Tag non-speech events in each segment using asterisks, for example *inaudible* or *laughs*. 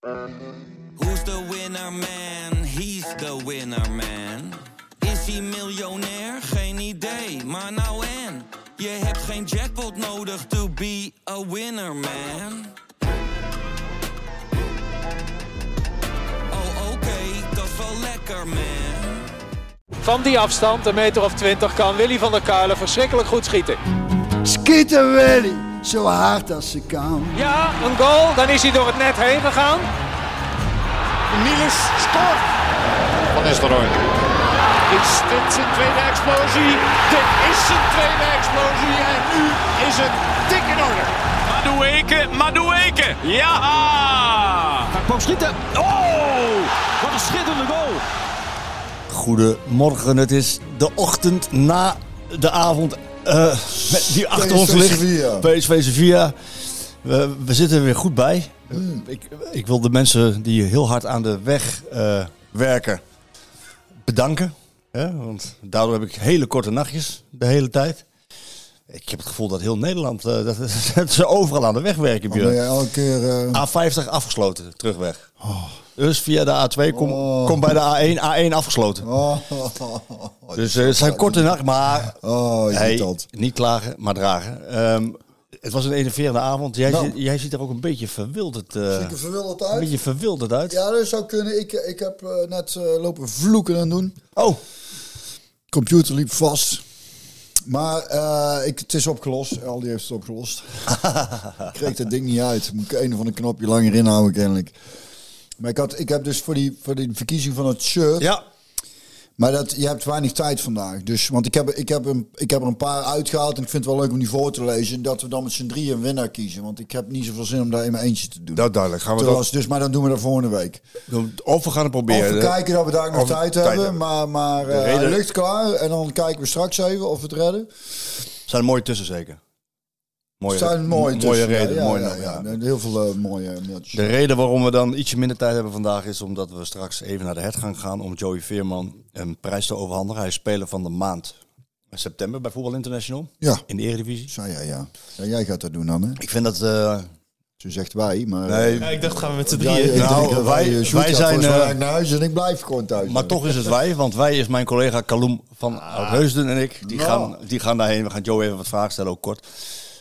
Who's the winner man? He's the winner man. Is hij miljonair? Geen idee, maar nou en. Je hebt geen jackpot nodig to be a winner man. Oh oké, dat is wel lekker man. Van die afstand, een meter of twintig, kan Willy van der Kuilen verschrikkelijk goed schieten. Schieten Willy, zo hard als ze kan. Ja, een goal, dan is hij door het net heen gegaan. Niels scoort. Van Nistelrooy. Is dit zijn tweede explosie? Dit is zijn tweede explosie en nu is het dik in orde. Madueke, Madueke. Ja! Hij kwam schieten. Oh, wat een schitterende goal. Goedemorgen, het is de ochtend na de avond eh, die achter ons ligt. Sevilla. PSV Sevilla. We, we zitten er weer goed bij. Ik, ik wil de mensen die heel hard aan de weg eh, werken bedanken. Hè? Want daardoor heb ik hele korte nachtjes de hele tijd. Ik heb het gevoel dat heel Nederland, eh, dat, *laughs* dat ze overal aan de weg werken. Je elke keer... eh, A50 afgesloten, terugweg. Dus via de A2 kom, kom bij de A1, A1 afgesloten. oh, *laughs* Dus eh, het zijn korte nachten, maar oh, hey, niet klagen, maar dragen. Ehm, het was een enerverende avond. Jij, Nou. ziet, jij ziet er ook een beetje verwilderd, eh, Zie ik er verwilderd een uit? beetje verwilderd uit. Ja, dat zou kunnen. Ik, ik heb eh, net eh, lopen vloeken en doen. Oh, computer liep vast. Maar eh, ik, het is opgelost. Aldi heeft het opgelost. *laughs* ik kreeg dat ding niet uit. Moet ik een of ander knopje langer inhouden kennelijk. Maar ik, had, ik heb dus voor die, voor die verkiezing van het shirt... ja. Maar dat, je hebt weinig tijd vandaag. Dus, want ik heb, ik, heb een, ik heb er een paar uitgehaald. En ik vind het wel leuk om die voor te lezen. En dat we dan met z'n drieën een winnaar kiezen. Want ik heb niet zoveel zin om daar in mijn eentje te doen. Dat duidelijk. Gaan we Terwijl als- dus, maar dan doen we dat volgende week. Of we gaan het Of proberen. we kijken dat we daar nog Of tijd, tijd hebben. hebben. Maar, maar De hij ligt klaar. En dan kijken we straks even of we het redden. Er zijn mooie tussen zeker. Mooie, zijn mooie mooie reden. Ja, mooie, ja, ja. ja. Heel veel eh, mooie mailtjes. De reden waarom we dan ietsje minder tijd hebben vandaag is omdat we straks even naar de hertgang gaan om Joey Veerman een prijs te overhandigen. Hij is speler van de maand september bij Voetbal International Ja, in de Eredivisie. zei jij ja. ja. Jij gaat dat doen dan, hè? Ik vind dat... eh, Zo zegt wij, maar... nee, Ja, ik dacht gaan we met z'n drieën. Nou, wij- eh, wij zijn, eh, naar huis en ik blijf gewoon thuis. Maar toch is het wij, want wij is mijn collega Kaloem van Oudheusden en ik. Die, Nou. gaan, die gaan daarheen. We gaan Joe even wat vragen stellen, ook kort.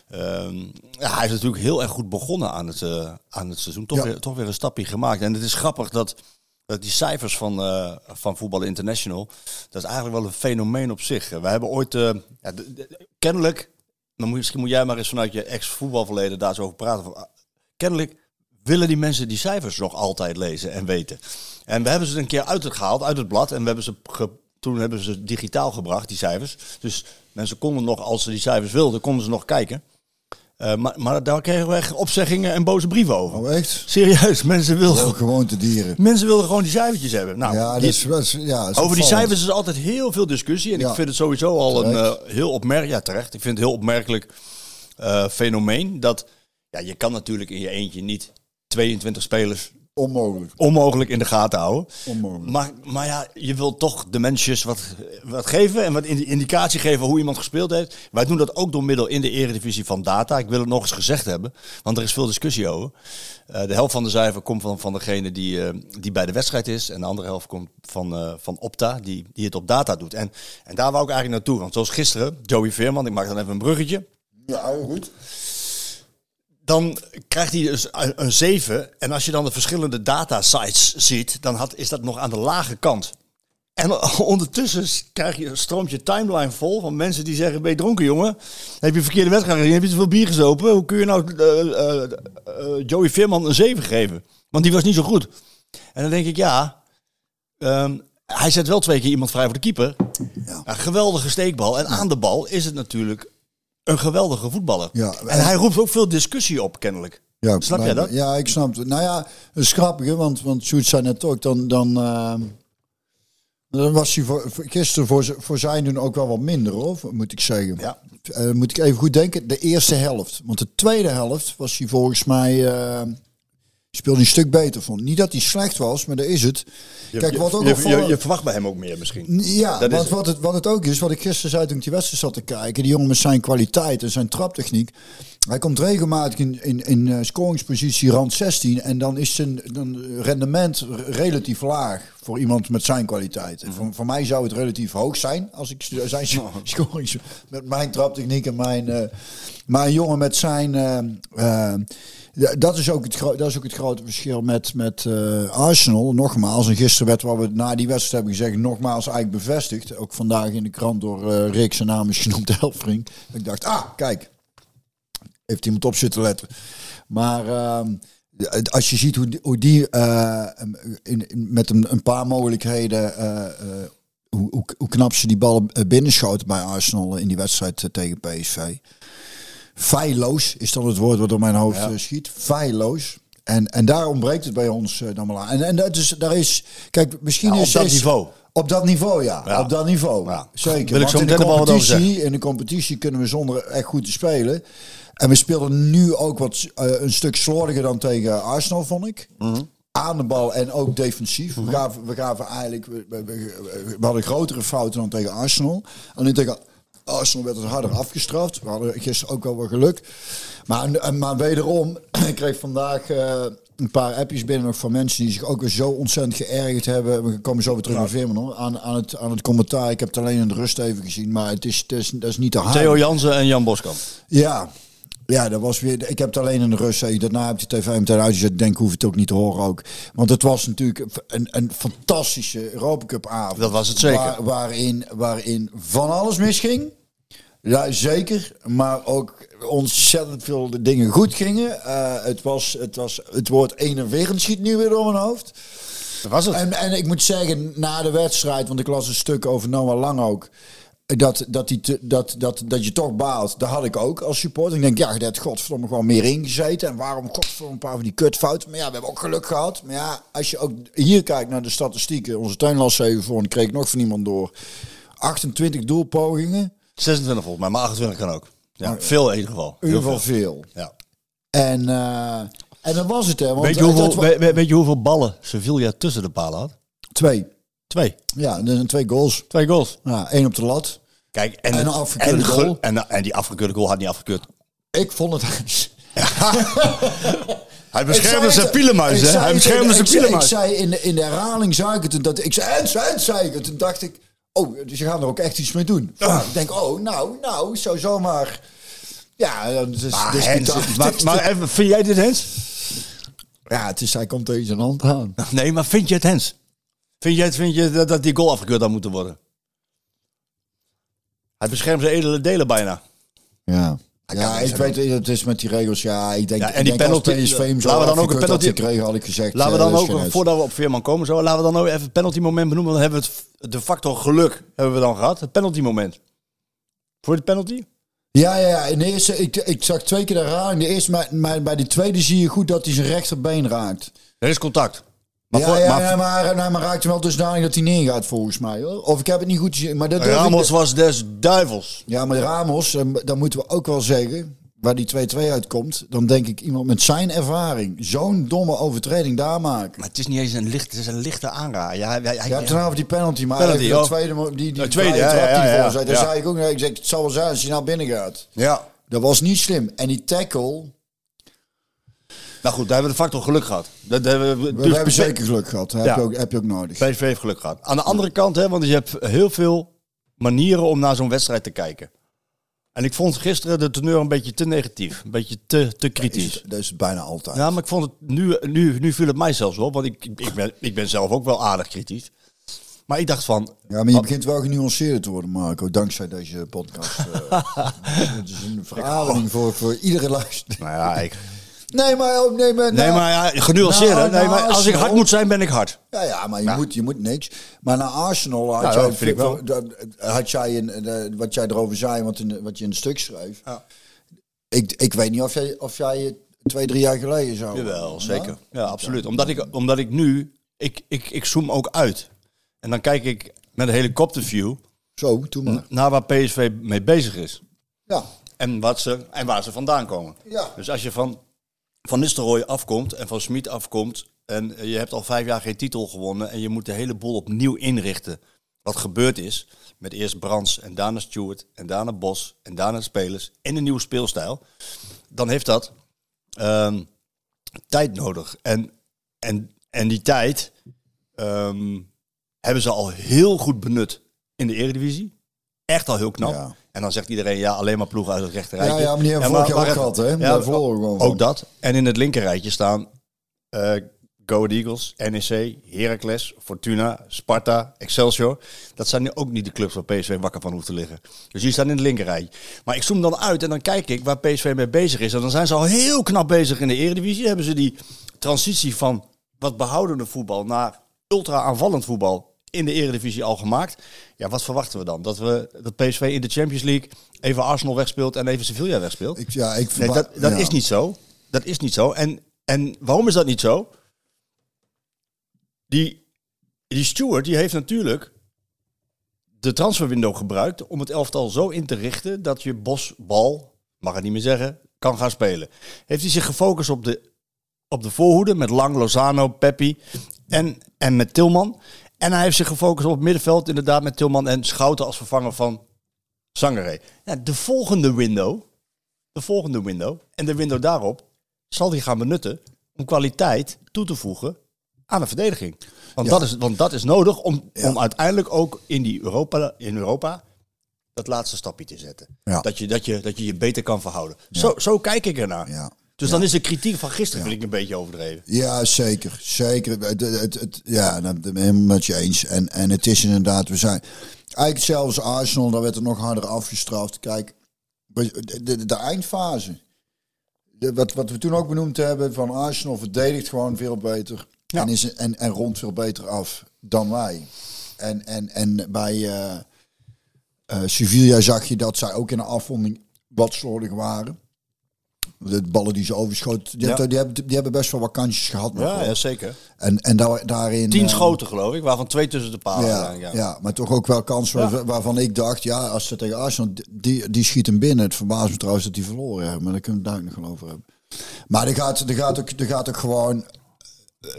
Ehm, ja, hij is natuurlijk heel erg goed begonnen aan het, eh, aan het seizoen. Toch, Ja. weer, toch weer een stapje gemaakt. En het is grappig dat, dat die cijfers van, eh, van Voetbal International... dat is eigenlijk wel een fenomeen op zich. We hebben ooit... eh, ja, de- de- kennelijk... Dan moet, misschien moet jij maar eens vanuit je ex-voetbalverleden daar zo over praten. Van, ah, kennelijk willen die mensen die cijfers nog altijd lezen en weten. En we hebben ze een keer uitgehaald uit het blad en we hebben ze toen hebben ze ze digitaal gebracht, die cijfers. Dus mensen konden nog, als ze die cijfers wilden, konden ze nog kijken. Eh, maar, maar daar kregen we echt opzeggingen en boze brieven over. Oh, echt? Serieus, mensen wilden, Ook gewoon te dieren. mensen wilden gewoon die cijfertjes hebben. Nou, ja, dat die- is, ja, over die cijfers is altijd heel veel discussie. En Ja. ik vind het sowieso al een eh, heel opmerkelijk... Ja, terecht. Ik vind het heel opmerkelijk eh, fenomeen. Dat ja, je kan natuurlijk in je eentje niet 22 spelers Onmogelijk. onmogelijk in de gaten houden. Onmogelijk. Maar, maar ja, je wilt toch de mensjes wat, wat geven en wat indi- indicatie geven hoe iemand gespeeld heeft. Wij doen dat ook door middel in de eredivisie van data. Ik wil het nog eens gezegd hebben, want er is veel discussie over. Eh, de helft van de cijfer komt van, van degene die, eh, die bij de wedstrijd is. En de andere helft komt van, eh, van Opta, die, die het op data doet. En, en daar wou ik eigenlijk naartoe. Want zoals gisteren, Joey Veerman, ik maak dan even een bruggetje. Ja, goed. Dan krijgt hij dus een, een 7. En als je dan de verschillende data sites ziet, dan had, is dat nog aan de lage kant. En *laughs* ondertussen krijg je een stroompje timeline vol van mensen die zeggen: Ben je dronken, jongen? Heb je een verkeerde wedstrijd gezien? Heb je te veel bier gezopen? Hoe kun je nou eh, eh, eh, Joey Veerman een 7 geven? Want die was niet zo goed. En dan denk ik: Ja, ehm, hij zet wel twee keer iemand vrij voor de keeper. Ja. Geweldige steekbal. En aan de bal is het natuurlijk een geweldige voetballer. Ja, en hij roept ook veel discussie op, kennelijk. Ja, Snap jij dat? Ja, ik snap het. Nou ja, dat is grappig, hè, want, want Sjoerd zei net ook, dan, dan, eh, dan was hij voor, gisteren voor, voor zijn doen ook wel wat minder, hoor, moet ik zeggen. Ja. Eh, moet ik even goed denken, de eerste helft. Want de tweede helft was hij volgens mij, eh, Speelde een stuk beter vond. Niet dat hij slecht was, maar dat is het. Kijk, wat ook je, je, je verwacht bij hem ook meer misschien. Ja, Dat want wat het, wat het ook is, wat ik gisteren zei toen ik die wedstrijd zat te kijken, die jongen met zijn kwaliteit en zijn traptechniek, hij komt regelmatig in, in, in eh, scoringspositie rand 16 en dan is zijn dan rendement r- relatief laag voor iemand met zijn kwaliteit. Mhm. Voor, voor mij zou het relatief hoog zijn als ik zijn *laughs* scorings met mijn traptechniek en mijn, eh, maar een jongen met zijn eh, eh, dat is ook het, dat is ook het grote verschil met, met eh, Arsenal. Nogmaals, en gisteren werd wat we na die wedstrijd hebben gezegd, nogmaals eigenlijk bevestigd. Ook vandaag in de krant door eh Rick, zijn naam is genoemd *laughs* Elfring. Ik dacht, ah, kijk, heeft iemand op zitten letten. Maar ehm, als je ziet hoe die, hoe die eh, in, met een, een paar mogelijkheden, hoe, hoe, knap ze die bal binnenschoten bij Arsenal in die wedstrijd tegen PSV. Feilloos is dan het woord wat door mijn hoofd eh, schiet. Feilloos. En, en daar ontbreekt het bij ons eh, dan wel aan. En, en dat is, daar is, kijk, misschien Ja, op is dat is- niveau. Op dat niveau, ja. Ja. Op dat niveau. Ja. Zeker. Wil ik Want zo in de, competitie, in de competitie kunnen we zonder echt goed te spelen. En we speelden nu ook wat eh, een stuk slordiger dan tegen Arsenal, vond ik. Mhm. Aan de bal en ook defensief. we, gaven, we gaven eigenlijk. We, we- we- we hadden grotere fouten dan tegen Arsenal. Alleen tegen Arsenal werd het harder afgestraft. We hadden gisteren ook wel wat geluk. Maar, maar wederom, *clears throat* ik kreeg vandaag eh, een paar appjes binnen nog van mensen die zich ook weer zo ontzettend geërgerd hebben. We komen zo weer terug naar Veerman hoor. Aan, aan, het, aan het commentaar. Ik heb het alleen in de rust even gezien. Maar het is, het is, dat is niet te hard. Theo Jansen en Jan Boskamp. Ja. Ja, dat was weer. Ik heb het alleen in de rust gezien. Daarna heb de tv meteen uitgezet. Ik denk, hoef het ook niet te horen ook. Want het was natuurlijk een, een fantastische Europa Cup avond. Dat was het zeker. Waar- waarin, waarin van alles misging. Ja, zeker. Maar ook ontzettend veel dingen goed gingen. Eh, het, was, het, was, het woord enerverend schiet nu weer door mijn hoofd. Dat was het. En, en ik moet zeggen, na de wedstrijd, want ik las een stuk over Noah Lang ook. Dat, dat, die te- dat, dat, dat je toch baalt, dat had ik ook als supporter. Ik denk, ja, dat had godverdomme gewoon meer ingezeten. En waarom godverdomme een paar van die kutfouten. Maar ja, we hebben ook geluk gehad. Maar ja, als je ook hier kijkt naar de statistieken. Onze tuin las even voor kreeg nog van iemand door. 28 doelpogingen. 26 volgens mij, maar 28 kan ook. Ja, veel in ieder geval. In ieder geval veel. Ja. En, eh, en dat was het, hè. Want Weet, je hoeveel, het wa- weet, weet- weet je hoeveel ballen Sevilla tussen de palen had? Twee. Twee. Ja, zijn twee goals. Twee goals. Ja, één op de lat. Kijk, en, En een afgekeurde en, goal. En, en die afgekeurde goal had niet afgekeurd. Ik vond het... *laughs* Hij beschermde zei zijn pielenmuis, hè? zei Hij beschermde zijn zei- Ik pielenmuis. zei in de, in de herhaling, zag ik het. En dat, ik zei, en, en, zei ik het. Toen dacht ik, oh, dus je gaat er ook echt iets mee doen. Ik denk, oh, nou, nou, zo zomaar... Ja, is, Maar, dus Hens, maar, *laughs* maar even, vind jij dit Hens? ja, het is, hij komt tegen zijn hand aan. *laughs* Nee, maar vind je het Hens? Vind je, het, vind je dat, dat die goal afgekeurd had moeten worden? Hij beschermt zijn edele delen bijna. Ja. Ja, ik weet het, het is met die regels. Ja, ik denk, Ja, en ik die denk als penalty- PSV hem zo laten we dan ook een penalty- gekregen, had ik gezegd. Laten we eh, dan is ook, voordat we op Veerman komen, zo, laten we dan ook even het penalty moment benoemen. Dan hebben we het, de factor geluk hebben we dan gehad. Het penalty moment. Voor de penalty? Ja, ja, ja. In de eerste, ik, ik zag twee keer de herhaling. De eerste, maar, maar bij die tweede zie je goed dat hij zijn rechterbeen raakt. Er is contact. Maar ja, voor- ja, maar- ja, maar, nou, maar raakt hem wel dusdanig dat hij neergaat volgens mij. Hoor. Of ik heb het niet goed gezien. Maar dat ik- Ramos was des duivels. Ja, maar Ramos, eh, dan moeten we ook wel zeggen, waar die 2-2 uitkomt, dan denk ik iemand met zijn ervaring zo'n domme overtreding daar maken. Maar het is niet eens een licht, het is een lichte aanrader. Ja, hij, hij, Je hebt ten die penalty, maar Penalty, de tweede, die, die De tweede, ja, trap ja, die ja, voor ja. zei, daar Ja. zei ik ook, ik zeg, het zal wel zijn als hij naar binnen gaat. ja. Dat was niet slim. En die tackle, Nou goed, daar hebben we de factor geluk gehad. Dat, hebben we, we, dus hebben zeker geluk gehad. Dat heb, je ook, heb je ook nodig. PSV heeft geluk gehad. Aan de andere kant, hè, want je hebt heel veel manieren om naar zo'n wedstrijd te kijken. En ik vond gisteren de teneur een beetje te negatief. Een beetje te, te kritisch. Is- Dat is bijna altijd. Ja, maar ik vond het nu, nu, nu viel het mij zelfs op, want ik, ik, ben, ik ben zelf ook wel aardig kritisch. Maar ik dacht van, Ja, maar je begint wel genuanceerder te worden, Marco, dankzij deze podcast. *laughs* eh. Het is een verademing voor, voor iedere luister. nou ja, ik, Nee, maar... oh, Nee, maar, nee, nou- maar ja, genuanceerd. hè? Nou, nee, nou, maar als ik hard moet zijn, ben ik hard. Ja, ja, maar je, moet, je moet niks. Maar naar Arsenal had Ja, jij, dat vind ik wel. had jij een, eh, wat jij erover zei, wat, in, wat je in het stuk schreef. Ja. Ik, ik weet niet of jij, of jij twee, drie jaar geleden zou... Jawel, Ja? zeker. Ja, absoluut. Omdat ik, omdat ik nu, ik, ik, ik zoom ook uit. En dan kijk ik met een helikopterview Zo, toen maar. naar waar PSV mee bezig is. Ja. En, wat ze, en waar ze vandaan komen. Ja. Dus als je van Van Nistelrooy afkomt en van Smit afkomt. En je hebt al vijf jaar geen titel gewonnen. En je moet de hele boel opnieuw inrichten. Wat gebeurd is met eerst Brands en daarna Stewart en daarna Bos en daarna spelers en een nieuwe speelstijl. Dan heeft dat ehm, tijd nodig. En, en, en die tijd ehm, hebben ze al heel goed benut in de Eredivisie. Echt al heel knap. Ja. En dan zegt iedereen, ja, alleen maar ploegen uit het rechterrijtje. Ja, ja, maar die hebben vorig jaar ook gehad, hè? Ook dat. En in het linkerrijtje staan eh Go Eagles, NEC, Heracles, Fortuna, Sparta, Excelsior. Dat zijn nu ook niet de clubs waar PSV wakker van hoeft te liggen. Dus die staan in het linkerrijtje. Maar ik zoom dan uit en dan kijk ik waar PSV mee bezig is. En dan zijn ze al heel knap bezig in de Eredivisie. Hebben ze die transitie van wat behoudende voetbal naar ultra aanvallend voetbal in de Eredivisie al gemaakt. Ja, wat verwachten we dan? Dat, we, dat PSV in de Champions League even Arsenal wegspeelt en even Sevilla wegspeelt? Ik, ja, ik Nee, dat dat ja. is niet zo. Dat is niet zo. En, en waarom is dat niet zo? Die, die steward die heeft natuurlijk de transferwindow gebruikt om het elftal zo in te richten dat je bosbal, mag het niet meer zeggen, kan gaan spelen. Heeft hij zich gefocust op de, op de voorhoede met Lang, Lozano, Peppi en, en met Tilman. En hij heeft zich gefocust op het middenveld inderdaad met Tilman en Schouten als vervanger van Zangeré. Ja, de volgende window, de volgende window en de window daarop zal hij gaan benutten om kwaliteit toe te voegen aan de verdediging. Want, Ja. dat, is, want dat is nodig om, Ja. om uiteindelijk ook in, die Europa, in Europa dat laatste stapje te zetten. Ja. Dat, je, dat, je, dat je je beter kan verhouden. Zo, zo kijk ik ernaar. Ja. Dus dan is de kritiek van gisteren vind ik een beetje overdreven. Ja, zeker. Zeker. Het, het, het- ja, dat ben ik helemaal met je eens. En, en het is inderdaad, we zijn eigenlijk zelfs Arsenal, daar werd er nog harder afgestraft. Kijk, de, de, de eindfase. De, wat, wat we toen ook benoemd hebben, van Arsenal verdedigt gewoon veel beter. Ja. En, is, en, en rondt veel beter af dan wij. En, en, en bij eh, Sevilla zag je dat zij ook in de afronding wat slordig waren. De ballen die ze overschoten, die, Ja. hebben, die, hebben, die hebben best wel wat kansjes gehad. nog wel. zeker. En, en daar, daarin... Tien eh, schoten geloof ik, waarvan twee tussen de palen. ja, ja. ja. maar toch ook wel kansen waar- waarvan ik dacht, ja, als ze tegen Arsenal, die, die schiet hem binnen. Het verbaast me trouwens dat die verloren hebben, maar daar kunnen we het daar nog over hebben. Maar er gaat, er gaat, ook, er gaat ook gewoon...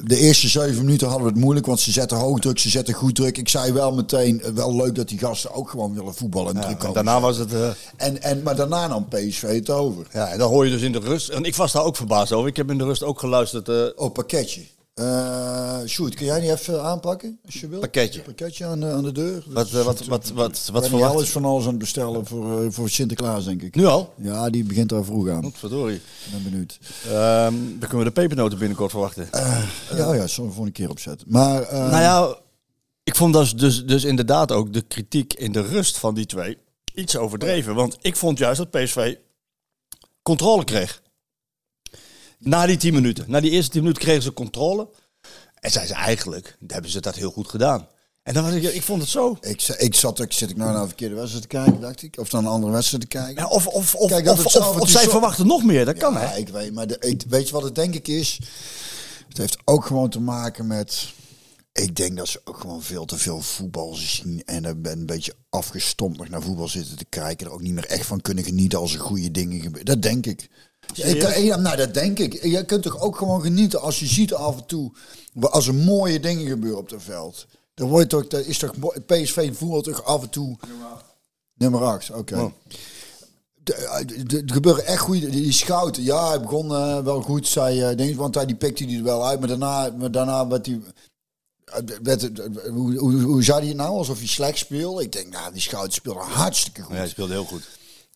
De eerste zeven minuten hadden we het moeilijk, want ze zetten hoog druk, ze zetten goed druk. Ik zei wel meteen, eh, wel leuk dat die gasten ook gewoon willen voetballen en komen daarna was het... eh, En, en, maar daarna nam PSV het over. ja, en dan hoor je dus in de rust... En ik was daar ook verbaasd over. Ik heb in de rust ook geluisterd... eh, Oh, pakketje. Eh Sjoerd, kun jij niet even aanpakken, als je wilt? Pakketje. Pakketje aan de, aan de deur. wat, eh, wat, wat, wat, wat alles van alles aan het bestellen voor, eh, voor Sinterklaas, denk ik. Nu al? Ja, die begint daar vroeg aan. Ik Verdorie. ben benieuwd. Ehm, dan kunnen we de pepernoten binnenkort verwachten. Ja, ja, zullen we voor een keer opzetten. Maar, eh, nou ja, ik vond dus, dus, dus inderdaad ook de kritiek in de rust van die twee iets overdreven. Want ik vond juist dat PSV controle kreeg. Na die 10 minuten. Na die eerste 10 minuten kregen ze controle. En zijn ze eigenlijk, hebben ze dat heel goed gedaan. En dan was ik, ik vond het zo. ik, ik zat, ik zit ik nou naar een verkeerde wedstrijd te kijken, dacht ik. Of naar een andere wedstrijd te kijken. Ja, of of, of, Kijk, dat of, zij zo- verwachten nog meer. Dat kan ja, hè. ik weet, maar de, ik, weet je wat het denk ik is? Het heeft ook gewoon te maken met... Ik denk dat ze ook gewoon veel te veel voetbal zien en er een beetje afgestompt nog naar voetbal zitten te kijken. Er ook niet meer echt van kunnen genieten als er goede dingen gebeuren. Dat denk ik. Ik, ja, nou, dat denk ik. Je kunt toch ook gewoon genieten als je ziet af en toe, als er mooie dingen gebeuren op het veld. Dan wordt toch, dat is toch, mooi- PSV voelt toch af en toe... Nummer 8, oké. Oh. De- de- de- Er gebeuren echt goede. Die, schouten, ja, hij begon eh, wel goed, zei eh, denk, want hij die pikte die er wel uit, maar daarna, maar daarna werd hij. eh, Werd, het- hoe, hoe, hoe zei hij het nou? Alsof hij slecht speelde. Ik denk, nou, die schouten speelde hartstikke goed. Ja, hij speelde heel goed.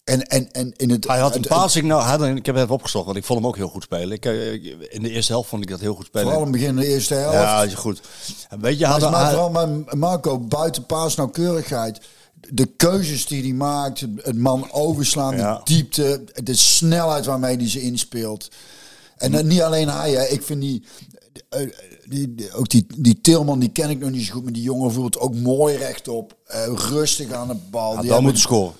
En, en, en in het. Hij had een passing nou, hij had een- ik heb het even opgezocht, want ik vond hem ook heel goed spelen. Ik, eh, in de eerste helft vond ik dat heel goed spelen. Vooral in het begin de eerste helft. ja, is goed. Weet je, Maar, had, maar vooral met Marco, buiten paas nauwkeurigheid. De keuzes die hij maakt, het man overslaan, Ja. de diepte, de snelheid waarmee hij ze inspeelt. En dan niet alleen hij, hè. ik vind die, eh, die, die- ook die, die Tilman, die ken ik nog niet zo goed, maar die jongen voelt ook mooi rechtop, eh, rustig aan de bal. die wel hebben- moeten scoren.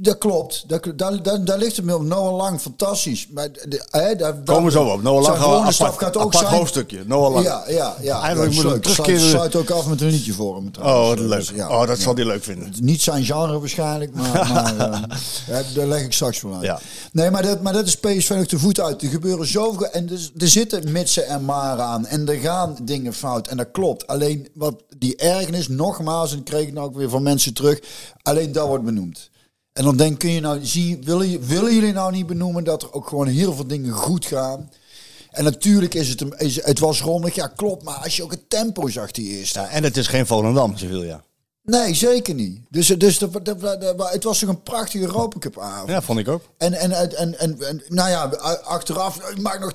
Dat klopt. Dat, daar, daar, daar ligt het me op. Noah Lang, fantastisch. Maar de, hè, daar, Komen we zo op. Noah Lang gaan we apart, gaat ook apart zijn... hoofdstukje. Noah Lang. Ja, ja, ja. Eigenlijk ja, moet Sluit, terugkeren- sluit ook af met een liedje voor hem Oh, trouwens. wat leuk. Dus, ja, oh, dat ja. zal hij leuk vinden. Niet zijn genre waarschijnlijk, maar, *laughs* maar eh, daar leg ik straks wel uit. Ja. Nee, maar dat, maar dat is PSV nog de voet uit. Er gebeuren zoveel... En er, er zitten mitsen en maren aan. En er gaan dingen fout. En dat klopt. Alleen wat die ergernis, nogmaals, en dat kreeg ik nou ook weer van mensen terug. Alleen dat wordt benoemd. En dan denk kun je nou, zie, willen, willen jullie nou niet benoemen dat er ook gewoon heel veel dingen goed gaan? En natuurlijk is het, is, het was rommelig, ja klopt, maar als je ook het tempo zag die eerste. Ja, en het is geen Volendam, Sevilla. Nee, zeker niet. Dus, dus de, de- de- de- het was toch een prachtige Europa Cup avond. Ja, vond ik ook. En, en, en, en, en, nou ja, achteraf, ik maak nog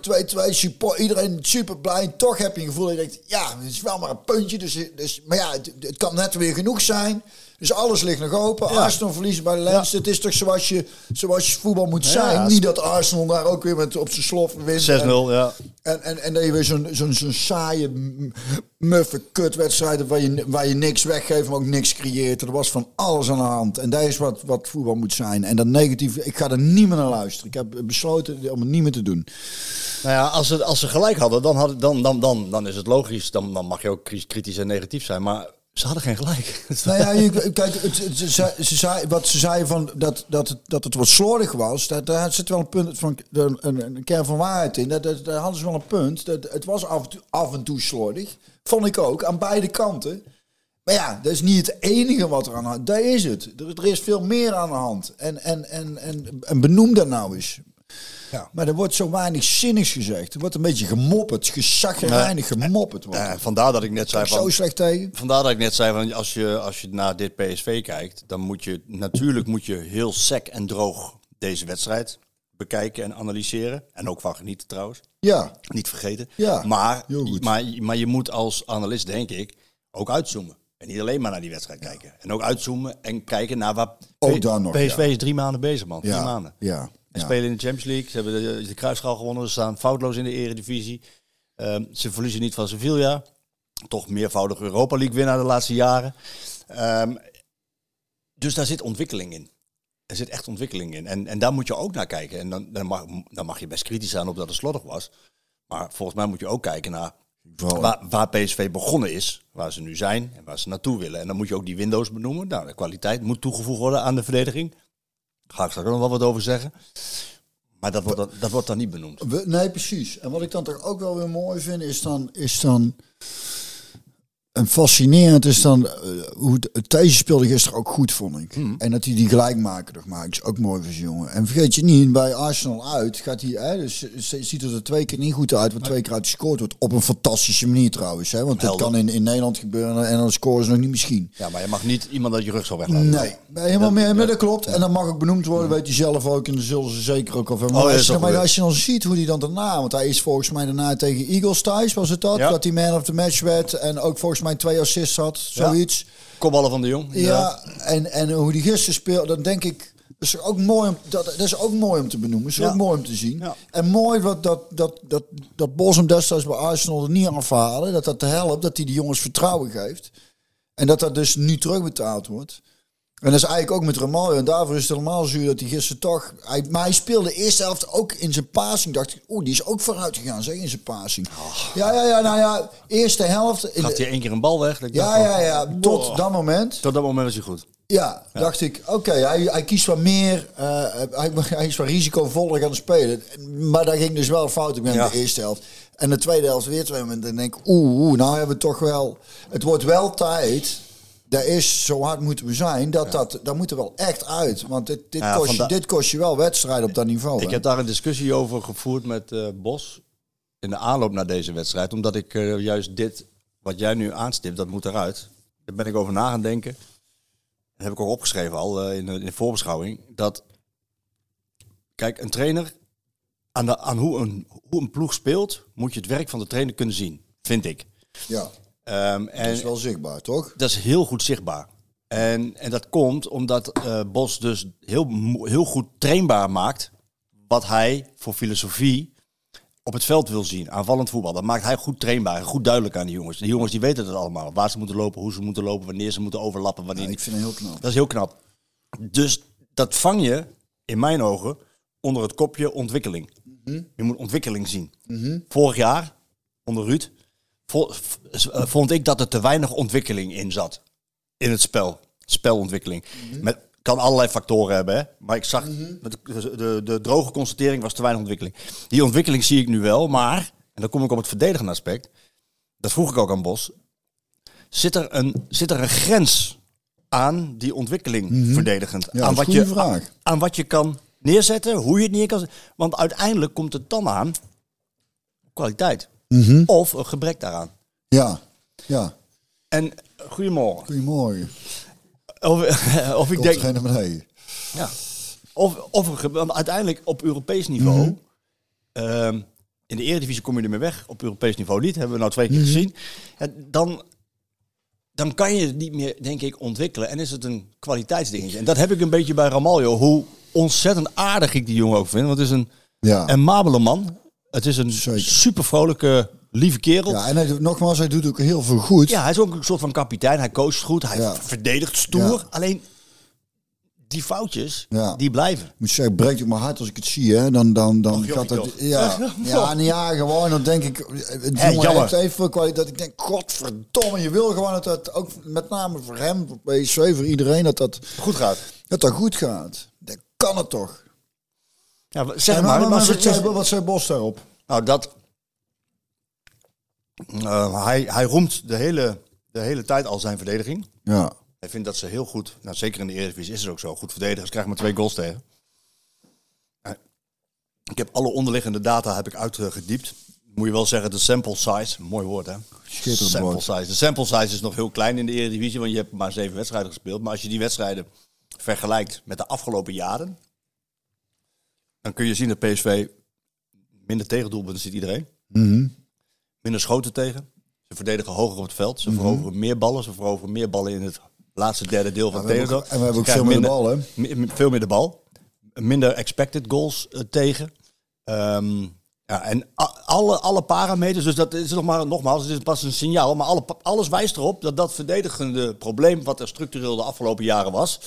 2-2, support, iedereen super blij. Toch heb je een gevoel dat je denkt, ja, het is wel maar een puntje. Dus, dus, maar ja, het, het kan net weer genoeg zijn. Dus alles ligt nog open. Ja. Arsenal verliezen bij de Lens. Het is toch zoals je, zoals je voetbal moet zijn. Niet dat Arsenal daar ook weer met op zijn slof wint. 6-0, En- ja. en, en, en dat je weer zo'n zo'n zo'n saaie, muffe kutwedstrijd waar je, waar je niks weggeeft, maar ook niks creëert. Er was van alles aan de hand. En dat is wat, wat voetbal moet zijn. En dat negatief, ik ga er niet meer naar luisteren. Ik heb besloten om het niet meer te doen. Nou ja, als ze, als ze gelijk hadden, dan, hadden, dan, dan, dan, dan is het logisch. Dan, dan mag je ook kritisch en negatief zijn. Maar ze hadden geen gelijk. *laughs* Nou ja, je, kijk, het, ze, zei- ze zei, wat ze zei van dat, dat, het, dat het wat slordig was, dat, daar zit wel een punt van een, een, een kern van waarheid in. Dat, dat, daar hadden ze wel een punt. Dat, het was af en, toe, af en toe slordig. Vond ik ook, aan beide kanten. Maar ja, dat is niet het enige wat er aan de hand Dat is het. Er, er is veel meer aan de hand. En, en, en, en, en benoem dat nou eens. Ja. Maar er wordt zo weinig zinnigs gezegd. Er wordt een beetje gemopperd, gesaggerijnig gemopperd. Wordt. Eh, vandaar dat ik net zei zo van... slecht tegen. Vandaar dat ik net zei, van als je, als je naar dit PSV kijkt, dan moet je natuurlijk moet je heel sec en droog deze wedstrijd bekijken en analyseren. En ook van genieten trouwens. Ja, Niet vergeten. Ja, maar, maar, maar je moet als analist, denk ik, ook uitzoomen. En niet alleen maar naar die wedstrijd kijken. En ook uitzoomen en kijken naar waar... Ook dan nog, PSV ja. is drie maanden bezig, man. Drie ja, maanden. ja. En ja. spelen in de Champions League. Ze hebben de, de kruisschaal gewonnen. Ze staan foutloos in de eredivisie. Ehm, ze verliezen niet van Sevilla. Toch meervoudig Europa League winnaar de laatste jaren. Ehm, dus daar zit ontwikkeling in. Er zit echt ontwikkeling in. En, en daar moet je ook naar kijken. En dan, dan, mag, dan mag je best kritisch zijn op dat het slordig was. Maar volgens mij moet je ook kijken naar waar, waar PSV begonnen is. Waar ze nu zijn en waar ze naartoe willen. En dan moet je ook die windows benoemen. Nou, de kwaliteit moet toegevoegd worden aan de verdediging. Daar ga ik straks ook nog wel wat over zeggen. Maar dat wordt dan, dat wordt dan niet benoemd. Nee, precies. En wat ik dan toch ook wel weer mooi vind, is dan... Is dan en fascinerend is dan eh, hoe het- het Thijs speelde gisteren ook goed, vond ik. Hmm. En dat hij die gelijkmaker nog maakt, is ook mooi voor zijn jongen. En vergeet je niet, bij Arsenal uit gaat hij, hè, dus z- ziet er er twee keer niet goed uit, want twee keer uit gescoord wordt. Op een fantastische manier trouwens, hè, want dat kan in, in Nederland gebeuren en dan scoren ze nog niet misschien. Ja, maar je mag niet iemand uit je rug zo weglaten. Nee, helemaal meer. Maar dat klopt. En dat mag ook benoemd worden, weet hij zelf ook. En dat zullen ze zeker ook. Maar, Oh, als, je, ook maar als je dan ziet hoe hij dan daarna, want hij is volgens mij daarna tegen Eagles thuis, was het dat? Ja. Dat hij man of the match werd en ook volgens mij twee assists had, zoiets. Kopballen van de Jong. Ja, en, en hoe die gisteren speelde, dan denk ik. Dat is ook mooi om, dat, dat is ook mooi om te benoemen. Dat is ook mooi om te zien. En mooi wat, dat, dat, dat, dat Bos hem destijds bij Arsenal er niet aanvallen. Dat dat te helpt, dat hij die jongens vertrouwen geeft. En dat dat dus nu terugbetaald wordt. En dat is eigenlijk ook met Ramaljo. En daarvoor is het helemaal zuur dat hij gisteren toch... Hij, maar hij speelde de eerste helft ook in zijn passing. Dacht ik, oeh, die is ook vooruit gegaan, zeg, in zijn passing. Ja, ja, ja, nou ja, eerste helft... Gaat de- hij één keer een bal weg? Ja, dacht van, ja, ja, tot dat moment. Tot dat moment was hij goed. Ja, dacht ik, oké, hij, hij kiest wat meer, eh, hij, *laughs* hij is wat risicovoller gaan spelen. Maar daar ging dus wel fout in Ja. de eerste helft. En de tweede helft weer twee momenten. En denk ik, oeh, oeh, nou hebben we toch wel... Het wordt wel tijd, daar is, zo hard moeten we zijn, dat dat, daar moet er wel echt uit. Want dit, dit, kost, je, dit kost je wel wedstrijden op dat niveau. Ik hè. heb daar een discussie over gevoerd met eh, Bos in de aanloop naar deze wedstrijd. Omdat ik eh, juist dit, wat jij nu aanstipt, dat moet eruit. Daar ben ik over na gaan denken. Dat heb ik ook opgeschreven al eh, in, de, in de voorbeschouwing. Dat, kijk, een trainer, aan, de, aan hoe, een, hoe een ploeg speelt, moet je het werk van de trainer kunnen zien. Vind ik. Ja, Ehm, dat en is wel zichtbaar, toch? dat is heel goed zichtbaar. En, en dat komt omdat eh, Bos dus heel, heel goed trainbaar maakt wat hij voor filosofie op het veld wil zien. Aanvallend voetbal. Dat maakt hij goed trainbaar goed duidelijk aan die jongens. Die jongens die weten het allemaal. Waar ze moeten lopen, hoe ze moeten lopen, wanneer ze moeten overlappen. Wanneer Ja, ik niet. vind het heel knap. Dat is heel knap. Dus dat vang je, in mijn ogen, onder het kopje ontwikkeling. Je moet ontwikkeling zien. Vorig jaar, onder Ruud, vond ik dat er te weinig ontwikkeling in zat. In het spel. Spelontwikkeling. Met, kan allerlei factoren hebben, hè? maar ik zag, de, de, de droge constatering was te weinig ontwikkeling. Die ontwikkeling zie ik nu wel, maar, en dan kom ik op het verdedigende aspect, dat vroeg ik ook aan Bos, zit er een, zit er een grens aan die ontwikkeling verdedigend? Ja, aan, wat je, vraag. aan wat je kan neerzetten, hoe je het neer kan zetten. Want uiteindelijk komt het dan aan op Mhm. Of een gebrek daaraan. Ja, ja. En goedemorgen. Goedemorgen. Of, of ik denk, naar beneden. ja. of, of want uiteindelijk op Europees niveau. Mhm. ehm, in de Eredivisie kom je ermee weg. Op Europees niveau niet. Hebben we nou twee keer Mhm. gezien. Ja, dan, dan kan je het niet meer, denk ik, ontwikkelen. En is het een kwaliteitsdingetje. En dat heb ik een beetje bij Ramaljo. Hoe ontzettend aardig ik die jongen ook vind. Want het is een Ja. een mabele man. Het is een Zeker. super vrolijke, lieve kerel. Ja. ja, en hij, doet- nogmaals, hij doet ook heel veel goed. hij is ook een soort van kapitein. Hij coacht goed. Hij Ja. verdedigt stoer. Ja. Alleen die foutjes, Ja. die blijven. Ik moet zeggen, het breekt ook mijn hart als ik het zie. Hè. Dan, dan, dan Och, gaat het. Ja, ja, *laughs* ja, gewoon. Dan denk ik. Het Hé, jongen jammer. heeft even. Dat ik denk, godverdomme. Je wil gewoon dat dat ook met name voor hem, voor PSV, voor iedereen, dat dat, Goed gaat. dat, dat goed gaat. Dat kan het toch? Ja, zeg En maar. maar, maar wat, ze- zei, wat zei Bos daarop? nou, dat... eh, hij, hij roemt de hele, de hele tijd al zijn verdediging. Ja. Hij vindt dat ze heel goed, nou, zeker in de Eredivisie is het ook zo, goed verdedigen. Ze krijgen maar twee goals tegen. Eh, Ik heb alle onderliggende data heb ik uitgediept. Moet je wel zeggen, de sample size, mooi woord hè? Sample woord. size. De sample size is nog heel klein in de Eredivisie, want je hebt maar zeven wedstrijden gespeeld. Maar als je die wedstrijden vergelijkt met de afgelopen jaren, dan kun je zien dat PSV minder tegendoelpunten ziet iedereen. Mhm. Minder schoten tegen. Ze verdedigen hoger op het veld. Ze veroveren meer ballen. Ze veroveren meer ballen in het laatste derde deel van we het en we hebben ook veel meer de bal, hè? Veel meer de bal. Minder expected goals eh, tegen. Ehm, ja, en alle, alle parameters, dus dat is nog maar, nogmaals, het is pas een signaal, maar alle, alles wijst erop dat dat verdedigende probleem, wat er structureel de afgelopen jaren was,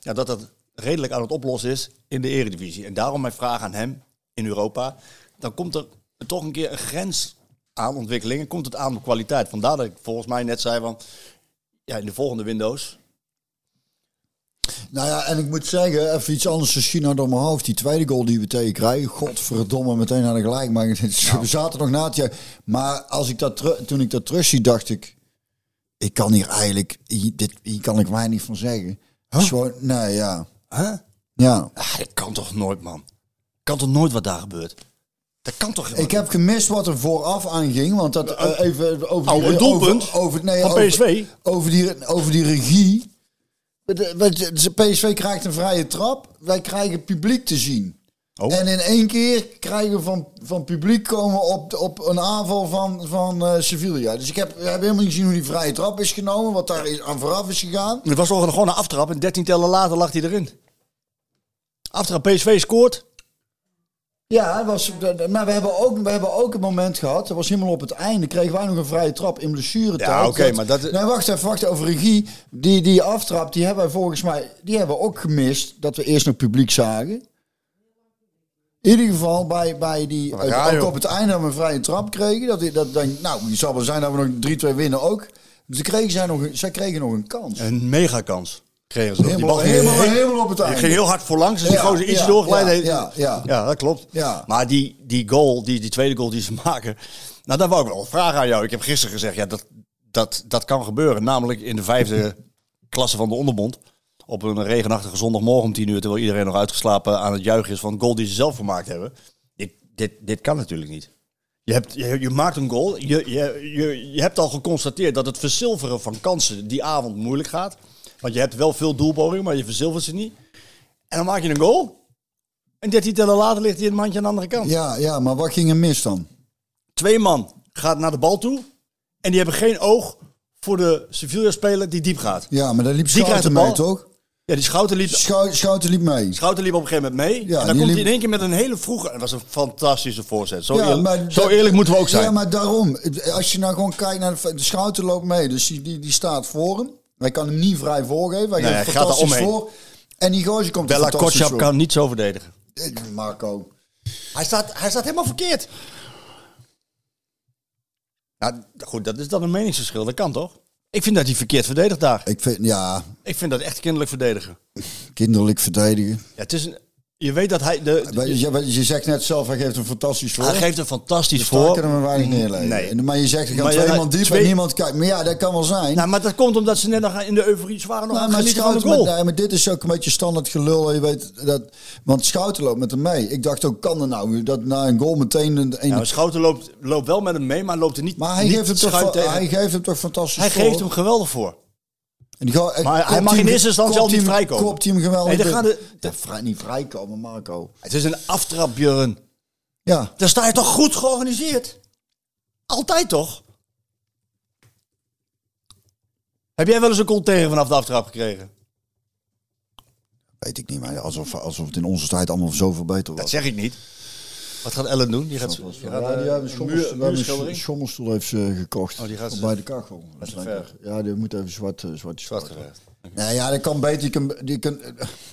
ja, dat dat redelijk aan het oplossen is in de Eredivisie. En daarom mijn vraag aan hem in Europa, dan komt er toch een keer een grens aan ontwikkeling en komt het aan op kwaliteit. Vandaar dat ik volgens mij net zei van, ja, in de volgende Windows, Nou ja, en ik moet zeggen, even iets anders te zien door mijn hoofd. Die tweede goal die we tegen krijgen, godverdomme, meteen aan de gelijk. Maar *laughs* we zaten nog na het jaar. Maar als ik dat toen ik dat terug zie, dacht ik, ik kan hier eigenlijk, hier, dit, hier kan ik weinig van zeggen. Gewoon, nee, ja. Ja. Ah, dat kan toch nooit, man. Kan toch nooit wat daar gebeurt? Dat kan toch Ik heb gemist wat er vooraf aan ging, want dat eh, even over Oh, een doelpunt over, over, nee, van over- PSV? Over die, over die regie. De- de- de- PSV krijgt een vrije trap. Wij krijgen publiek te zien. Oh. En in één keer krijgen we van, van publiek komen op, op een aanval van, van eh, Sevilla. Dus ik heb, we hebben helemaal niet gezien hoe die vrije trap is genomen. Wat daar is, aan vooraf is gegaan. Het was gewoon een aftrap en 13 tellen later lag hij erin. Aftrap, PSV scoort. Ja, het was, maar we hebben, ook, we hebben ook een moment gehad. Dat was helemaal op het einde. Kregen wij nog een vrije trap in blessuretijd. Ja, oké, maar dat- Nee, wacht even, wacht over regie. Die, die aftrap, die hebben wij volgens mij... Die hebben we ook gemist. Dat we eerst nog publiek zagen. In ieder geval bij, bij die... Ja, ook joh. op het einde hebben we een vrije trap kregen. Dat, die- dat, denk, nou, die zal wel zijn dat we nog 3-2 winnen ook. Dus ze kregen, zij, nog, een- zij kregen nog een kans. Een megakans kregen ze. nog. Die bal Helemaal, ging helemaal, heel- helemaal op het die einde. ging heel hard voorlangs. Dus die Ja, gozer iets ja, doorgeleid ja, heeft. ja, ja. ja, dat klopt. Ja. Maar die, die goal, die, die tweede goal die ze *laughs* maken. Nou, daar wou ik wel een vraag aan jou. Ik heb gisteren gezegd, ja, dat, dat, dat kan gebeuren. Namelijk in de vijfde klasse van de onderbond. Op een regenachtige zondagmorgen om tien uur. Terwijl iedereen nog uitgeslapen aan het juichen is van de goal die ze zelf gemaakt hebben. Dit, dit, dit kan natuurlijk niet. Je, hebt, je, je maakt een goal. Je, je, je, je hebt al geconstateerd dat het verzilveren van kansen die avond moeilijk gaat. Want je hebt wel veel doelpogingen, maar je verzilvert ze niet. En dan maak je een goal. En 13 tellen later ligt hij in het mandje aan de andere kant. Ja, ja, maar wat ging er mis dan? Twee man gaat naar de bal toe. En die hebben geen oog voor de Sevilla-speler die diep gaat. Ja, maar daar liep Schouten de mee, toch? Ja, die Schouten liep, Schou- Schouten liep mee. Schouten liep op een gegeven moment mee. Ja, en dan komt hij in één keer met een hele vroege... Het was een fantastische voorzet. Zo, Ja, eerlijk, maar zo dat- eerlijk moeten we ook zijn. Ja, maar daarom. Als je nou gewoon kijkt naar de, de Schouten loopt mee. Dus die, die, die staat voor hem. Hij kan hem niet vrij voorgeven. Hij Nee, geeft hij gaat er omheen. voor. En die gozer komt Bella fantastisch Kotschap kan niet zo verdedigen. Eh, Marco. Hij staat, hij staat helemaal verkeerd. Ja, goed, dat is dan een meningsverschil. Dat kan toch? Ik vind dat hij verkeerd verdedigt daar. Ik vind, ja, Ik vind dat echt kinderlijk verdedigen. kinderlijk verdedigen. Ja, het is een, je weet dat hij... De, Je, je zegt net zelf, hij geeft een fantastisch voor. hij geeft een fantastisch Dus voor. kunnen we weinig neerleggen. Nee. Maar je zegt, er ja, man diep twee- en niemand kijkt. Maar ja, dat kan wel zijn. Nou, maar dat komt omdat ze net nog in de euforie waren nog Nou, maar, genieten van de Schouten, goal. maar, nee, maar dit is ook een beetje standaard gelul. Je weet dat, want Schouten loopt met hem mee. Ik dacht ook, kan er nou dat na een goal meteen een, maar Schouten loopt, loopt wel met hem mee, maar loopt er niet maar hij niet geeft, hem toch, hij geeft hem toch fantastisch Hij voor? geeft hem geweldig voor. En die ga- Maar hij mag in eerste instantie al niet vrijkomen. Kopt hij hem geweldig. Nee, dan gaan de- Ja, vrij, niet vrijkomen, Marco. Het is een aftrap, Björn. Ja, Dan sta je toch goed georganiseerd? Altijd toch? Heb jij wel eens een goal tegen vanaf de aftrap gekregen? weet ik niet. Maar alsof, alsof het in onze tijd allemaal zoveel beter was. Dat zeg ik niet. Wat gaat Ellen doen? Die gaat, Ja, eh, die hebben een we hebben een schommelstoel heeft ze gekocht. Oh, die gaat ze- bij de kachel. Dat is. Ja, die moet even zwart, eh, zwart, Zwart geverfd. Nee, ja, dat kan beter. Die kan, die kan,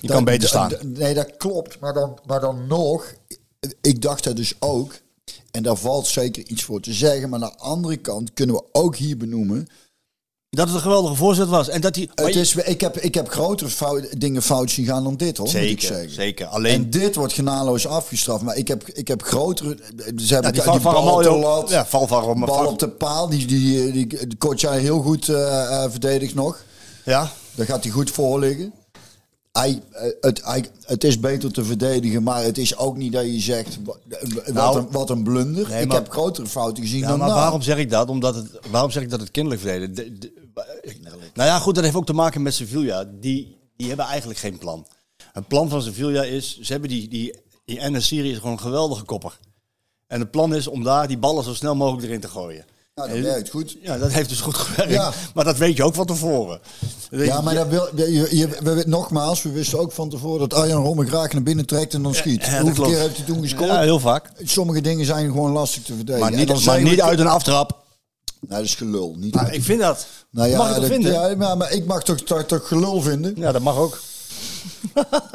Die kan beter staan. Nee, dat klopt. Maar dan, maar dan nog, ik dacht dat dus ook. En daar valt zeker iets voor te zeggen. Maar aan de andere kant kunnen we ook hier benoemen. Dat het een geweldige voorzet was. En dat hij, Het je- is, ik, heb, ik heb grotere fout, dingen fout zien gaan dan dit hoor. moet ik zeker, zeggen. zeker. Alleen, En dit wordt genadeloos afgestraft. Maar ik heb, ik heb grotere. Ze hebben ja, die die, bal op lat. Ja, val van bal op de paal. Die, die, die, die, heel goed eh eh, verdedigt nog. Ja, Daar gaat hij goed voor liggen. Hij, eh, het, hij, het is beter te verdedigen, maar het is ook niet dat je zegt wa- wat, Nou, een, wat een blunder. nee, ik maar- heb grotere fouten gezien Ja, dan maar dat. waarom zeg ik dat? Omdat het, waarom zeg ik dat het kinderlijk? De- de- nou ja, goed, dat heeft ook te maken met Sevilla. Die, die hebben eigenlijk geen plan. Het plan van Sevilla is, ze hebben die, die, die Enesiri is gewoon een geweldige kopper. En het plan is om daar die ballen zo snel mogelijk erin te gooien. Nou, dat werkt goed. Ja, dat heeft dus goed gewerkt. Ja. Maar dat weet je ook van tevoren. Ja, maar dat wil, je, je, we, nogmaals, we wisten ook van tevoren dat Arjan Rommel graag naar binnen trekt en dan schiet. ja, Hoeveel klopt. keer heeft hij toen gescoord? Ja, heel vaak. Sommige dingen zijn gewoon lastig te verdedigen. Maar niet, dan maar niet we- uit een aftrap. Nou, dat is gelul. Niet Maar ik vind dat. nou, ja, mag dat- vinden? Ja, maar, maar ik mag toch, toch, toch gelul vinden? Ja, dat mag ook.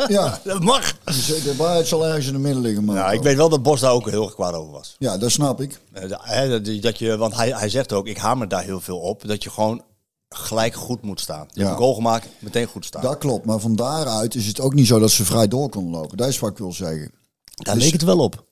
Ja. *laughs* Dat mag. De waarheid zal ergens in het midden liggen. Man. Nou, ik weet wel dat Bos daar ook heel erg kwaad over was. Ja, dat snap ik. Eh, dat je, want hij, hij zegt ook, ik hamer daar heel veel op, dat je gewoon gelijk goed moet staan. Je Ja. hebt een goal gemaakt, meteen goed staan. Dat klopt, maar van daaruit is het ook niet zo dat ze vrij door konden lopen. Dat is wat ik wil zeggen. Daar dus- leek het wel op.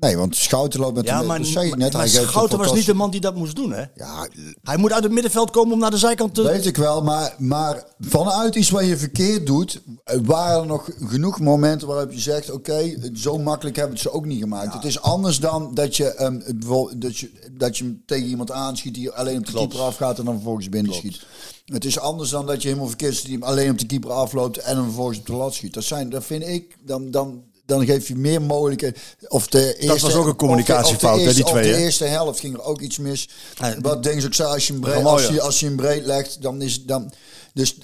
Nee, want Schouten loopt met Ja, de maar, zei net. maar hij Schouten was niet de man die dat moest doen, hè? Ja, Hij moet uit het middenveld komen om naar de zijkant te... weet ik wel, maar, maar vanuit iets wat je verkeerd doet, eh, waren er nog genoeg momenten waarop je zegt, oké, zo makkelijk hebben het ze ook niet gemaakt. Het is anders dan dat je, bijvoorbeeld- dat je, dat je hem tegen iemand aanschiet die alleen op de Klopt. keeper afgaat en dan vervolgens binnen schiet. Het is anders dan dat je helemaal verkeerd zit, die hem alleen op de keeper afloopt en hem vervolgens op de lat schiet. Dat, zijn, dat vind ik, dan, dan, dan geef je meer mogelijkheden. Of de eerste, was ook een communicatiefout, de, de die eerste, twee, Of de eerste helft ging er ook iets mis. Ja, Wat denk ik als je hem breed, als je, als je hem breed legt, dan is dan. Dus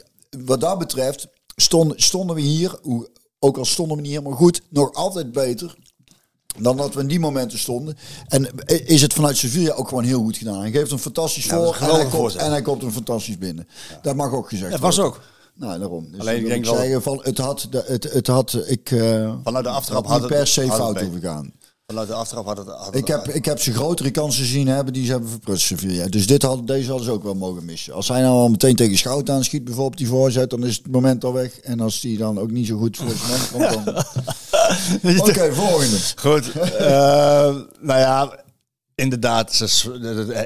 wat dat betreft stonden, stonden we hier, ook al stonden we niet helemaal goed, nog altijd beter dan dat we in die momenten stonden. En is het vanuit Sevilla ook gewoon heel goed gedaan. Hij geeft hem fantastisch Ja, dat voor een en hij, komt, en hij komt hem fantastisch binnen. Dat mag ook gezegd Het was worden. ook. Nou, daarom. Dus Alleen, ik denk wel- zeggen van, het had, het, het had, ik, eh Vanuit de aftrap had het- per se het fout hoeven gaan. Vanuit de aftrap had het... Had het Ik heb, ik heb ze grotere kansen zien hebben die ze hebben verprutst, Sevilla. Dus dit had, deze hadden ze ook wel mogen missen. Als hij nou al meteen tegen Schout aanschiet, bijvoorbeeld die voorzet, dan is het moment al weg. En als die dan ook niet zo goed voor zijn man komt, dan... *laughs* *laughs* Oké, volgende. Goed. eh, nou ja, inderdaad,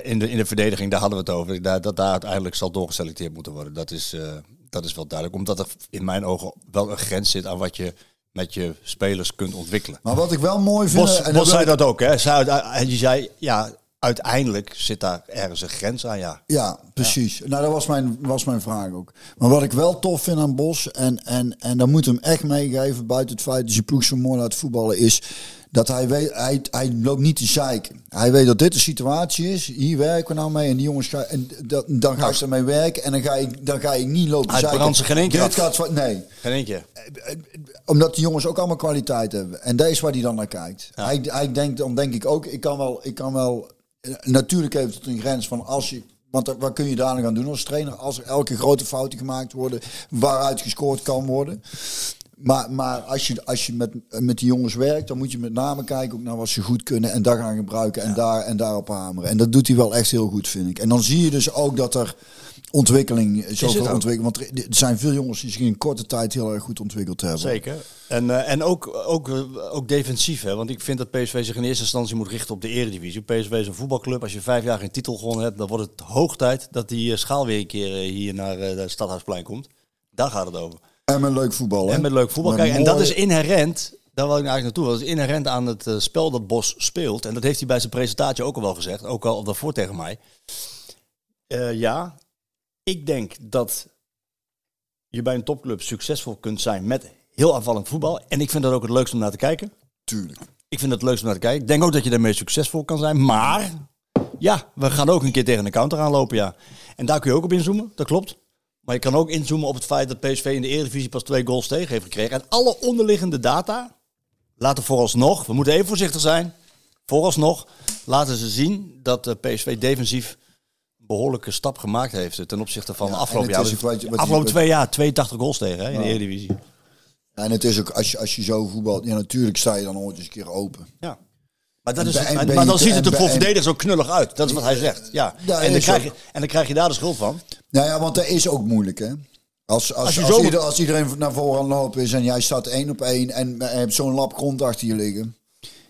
in de, in de verdediging, daar hadden we het over. Daar, dat daar uiteindelijk zal doorgeselecteerd moeten worden. Dat is, eh, dat is wel duidelijk. Omdat er in mijn ogen wel een grens zit aan wat je met je spelers kunt ontwikkelen. Maar wat ik wel mooi vind... Bos, en Bos zei ik- dat ook, hè? Uit- en die zei, ja, uiteindelijk zit daar ergens een grens aan, ja. Ja, precies. Nou, dat was mijn, was mijn vraag ook. Maar wat ik wel tof vind aan Bos, en, en, en dat moet hem echt meegeven, buiten het feit dat je ploeg zo mooi laat voetballen, is dat hij weet, hij, hij loopt niet te zeiken. Hij weet dat dit de situatie is, hier werken we nou mee, en die jongens gaan, en dat, dan ga ik ermee werken, en dan ga ik, dan ga ik niet lopen Hij zeiken. brandt zich geen één keer Dit gaat, nee, Geen eentje. omdat die jongens ook allemaal kwaliteit hebben. En dat is waar hij dan naar kijkt. Hij, hij denkt, dan denk ik ook, ik kan wel, ik kan wel. eh, Natuurlijk heeft het een grens van als je. Want wat kun je daar aan doen als trainer? Als er elke grote fouten gemaakt worden, waaruit gescoord kan worden. Maar, maar als je, als je met, met die jongens werkt, dan moet je met name kijken ook naar wat ze goed kunnen en daar gaan gebruiken en, daar, en daarop hameren. En dat doet hij wel echt heel goed, vind ik. En dan zie je dus ook dat er ontwikkeling, zoveel ook. ontwikkeling, want er, zijn veel jongens die zich in korte tijd heel erg goed ontwikkeld hebben. Zeker. En, eh, en ook, ook, eh, ook defensief, hè? want ik vind dat PSV zich in eerste instantie moet richten op de eredivisie. PSV is een voetbalclub. Als je vijf jaar geen titel gewonnen hebt, dan wordt het hoog tijd dat die eh, schaal weer een keer eh, hier naar eh, het Stadhuisplein komt. Daar gaat het over. En met leuk voetbal. hè? En met leuk voetbal Met. En dat is inherent, daar wil ik nou eigenlijk naartoe. Dat is inherent aan het eh, spel dat Bos speelt. En dat heeft hij bij zijn presentatie ook al wel gezegd. Ook al daarvoor tegen mij. Eh, ja, ik denk dat je bij een topclub succesvol kunt zijn met heel aanvallend voetbal. En ik vind dat ook het leukste om naar te kijken. Tuurlijk. Ik vind het het leukste om naar te kijken. Ik denk ook dat je daarmee succesvol kan zijn. Maar ja, we gaan ook een keer tegen de counter aanlopen, ja. En daar kun je ook op inzoomen, dat klopt. Maar je kan ook inzoomen op het feit dat PSV in de Eredivisie pas twee goals tegen heeft gekregen. En alle onderliggende data laten vooralsnog, we moeten even voorzichtig zijn, vooralsnog laten ze zien dat de PSV defensief een behoorlijke stap gemaakt heeft ten opzichte van Ja, de en afgelopen jaar. wat wat afgelopen twee jaar 82 goals tegen hè, in de Eredivisie. Ja, en het is ook, als je, als je zo voetbalt, ja, natuurlijk sta je dan ooit eens een keer open. Ja. Maar, dat En is, en maar, dan ziet het er voor verdedigers ook knullig uit. Dat is wat hij zegt. Ja. En, dan krijg je, en dan krijg je daar de schuld van. Nou ja, want dat is ook moeilijk, hè? Als, als, Als als, je zo- ieder- als iedereen naar voren aan het lopen is en jij staat één op één en je hebt zo'n lap grond achter je liggen.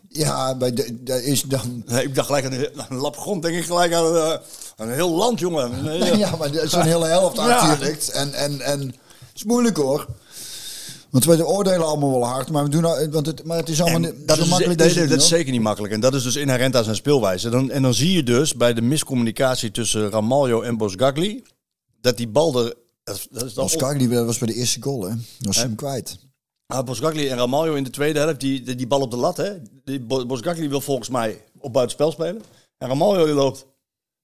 Ja, bij de, dat is dan... Nee, ik dacht gelijk aan een, een lap grond. Denk ik gelijk aan, eh, een heel land, jongen. *laughs* Nee, ja. Ja, maar zo'n hele helft achter je ligt. En, en, en het is moeilijk hoor. Want wij oordelen allemaal wel hard, maar we doen nou, want het, maar het is allemaal niet dat zo is, makkelijk. nee, is dat is zeker niet makkelijk. En dat is dus inherent aan zijn speelwijze. Dan, en dan zie je dus bij de miscommunicatie tussen Ramaljo en Bosgagli... dat die bal er... Dat, is- dat is dan Kagli was bij de eerste goal, hè? Was hem kwijt. Ah, Bosgagli en Ramaljo in de tweede helft, die, die, die bal op de lat, hè. Die wil volgens mij op buitenspel spelen. En Ramaljo die loopt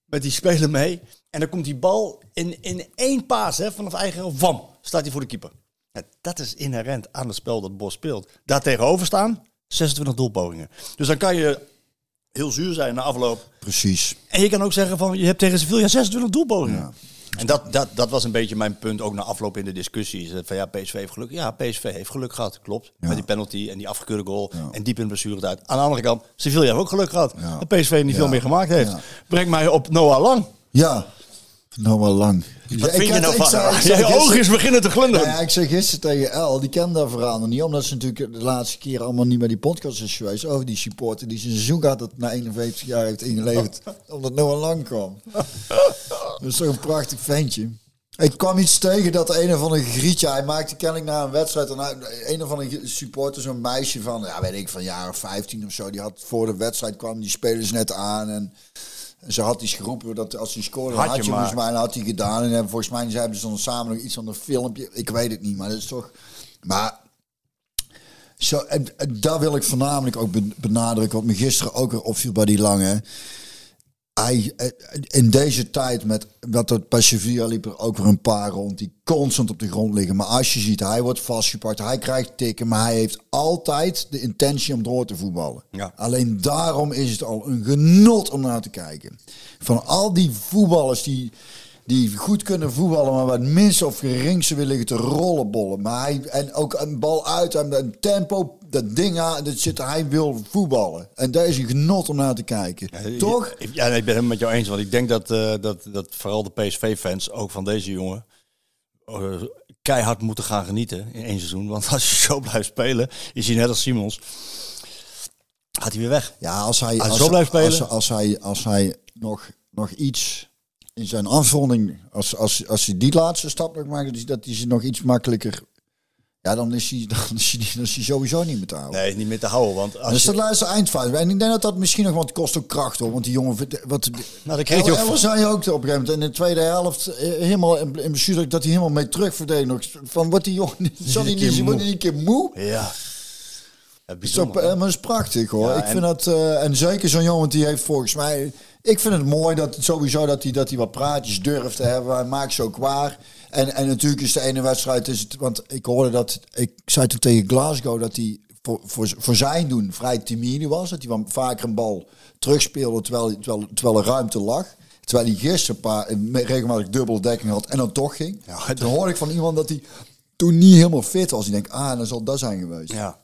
met die speler mee. En dan komt die bal in, in één paas, hè, vanaf eigen wam, staat hij voor de keeper. Ja, dat is inherent aan het spel dat Bos speelt. Daar tegenover staan 26 doelpogingen. Dus dan kan je heel zuur zijn na afloop. Precies. En je kan ook zeggen van, je hebt tegen Sevilla 26 doelpogingen. En dat, dat, dat was een beetje mijn punt, ook na afloop in de discussie. Is dat Van ja, PSV heeft geluk. Ja, PSV heeft geluk gehad, klopt. Met die penalty en die afgekeurde goal. En diep in de blessuretijd. Aan de andere kant, Sevilla heeft ook geluk gehad. Dat PSV niet veel meer gemaakt heeft. Breng mij op Noah Lang. Ja, nou wel lang. Wat vind je nou van? zei Je gisteren- oogjes beginnen te glunderen. Nou ja, ik zei gisteren tegen El, die kende dat verhaal nog niet, omdat ze natuurlijk de laatste keer allemaal niet bij die podcast is geweest over die supporter die zijn seizoen gaat dat na 51 jaar heeft ingeleverd, *laughs* omdat Noah Lang kwam. Dat is een prachtig ventje. Ik kwam iets tegen dat een of andere grietje, hij maakte kennelijk na een wedstrijd, en een of andere supporter, zo'n meisje van, ja weet ik, van jaar of 15 of zo, die had voor de wedstrijd kwam die spelers net aan en... Ze had iets geroepen dat als hij scoorde, Had had, je volgens mij en had hij gedaan. En hebben- volgens mij hebben ze dan samen nog iets van een filmpje. Ik weet het niet, maar dat is toch. Maar zo, en, en daar wil ik voornamelijk ook ben- benadrukken, wat me gisteren ook weer opviel bij die lange. Hij, eh, in deze tijd met wat bij Sevilla liep er ook weer een paar rond die constant op de grond liggen. Maar als je ziet, hij wordt vastgepakt, hij krijgt tikken, maar hij heeft altijd de intentie om door te voetballen. Ja. Alleen daarom is het al een genot om naar te kijken. Van al die voetballers die, die goed kunnen voetballen, maar wat minste of geringste willen te rollenbollen. Maar hij, en ook een bal uit en een tempo, dat ding aan, dat zit, hij wil voetballen. En daar is een genot om naar te kijken. Toch? Ja, nee, ik ben het met jou eens. Want ik denk dat, eh, dat, dat vooral de PSV-fans, ook van deze jongen, eh, keihard moeten gaan genieten in één seizoen. Want als je zo blijft spelen, is hij net als Simons, gaat hij weer weg. Ja, als hij, Als hij als, zo blijft spelen. Als, als hij, als hij nog, nog iets in zijn afronding, als, als, als hij die laatste stap nog maakt, dat hij- dat ze nog iets makkelijker. Ja, dan is hij, dan is hij, dan is hij sowieso niet meer te houden. Nee, niet meer te houden. Want Dat als is je, de laatste eindfase. En ik denk dat dat misschien nog, want het kost ook kracht hoor. Want die jongen, wat, nou, dan kreeg El- ook... Je ook op een gegeven moment in de tweede helft eh, helemaal in in dat hij helemaal mee terugverdedigt. Van wordt die jongen, zal hij niet, wordt hij een keer moe? Ja. Bijzonder. dat, eh, maar dat is prachtig hoor. Ja, ik en- vind dat, eh, en zeker zo'n jongen die heeft volgens mij. Ik vind het mooi dat sowieso dat hij, dat hij wat praatjes durft te hebben. Hij maakt ze ook waar. En, en natuurlijk is de ene wedstrijd, is het, want ik hoorde dat, ik zei toen tegen Glasgow dat hij voor, voor, voor zijn doen vrij timide was. Dat hij wel vaker een bal terugspeelde terwijl, terwijl, terwijl er ruimte lag. Terwijl hij gisteren een paar, regelmatig dubbele dekking had en dan toch ging. Ja, toen hoorde ik van iemand dat hij toen niet helemaal fit was. Ik denk, ah, dan zal dat zijn geweest. Ja,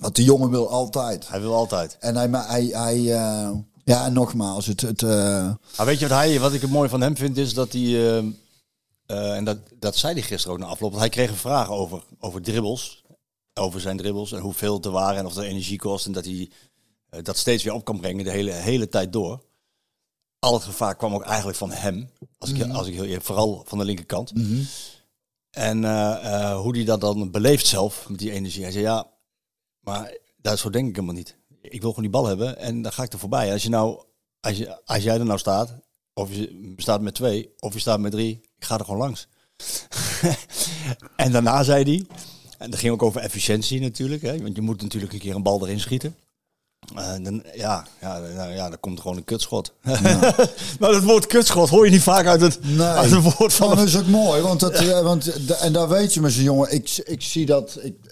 Want de jongen wil altijd. hij wil altijd. En hij, hij, hij eh, ja, en nogmaals, het, het, Maar weet je wat, hij, wat ik het mooi van hem vind, is dat hij... eh, en dat, dat zei hij gisteren ook na afloop. Want hij kreeg een vraag over, over dribbles. Over zijn dribbles en hoeveel het er waren en of er energie kost. En dat hij dat steeds weer op kan brengen de hele, hele tijd door. Al het gevaar kwam ook eigenlijk van hem. Als ik, als ik heel eerlijk, vooral van de linkerkant. En eh, eh, hoe hij dat dan beleeft zelf, met die energie. Hij zei, ja, maar dat zo denk ik helemaal niet. Ik wil gewoon die bal hebben en dan ga ik er voorbij. Als, je nou, als, je, als jij er nou staat, of je staat met twee, of je staat met drie, ik ga er gewoon langs. *laughs* en daarna zei hij, en dat ging ook over efficiëntie natuurlijk, hè, want je moet natuurlijk een keer een bal erin schieten. Eh, dan, ja, ja, nou, ja, dan komt er gewoon een kutschot. maar *laughs* het woord kutschot hoor je niet vaak uit het, Nee. uit het woord van... Oh, dat is ook mooi, want, dat, *laughs* eh, want da- en daar weet je met zo'n jongen. Ik, ik zie dat, ik, eh,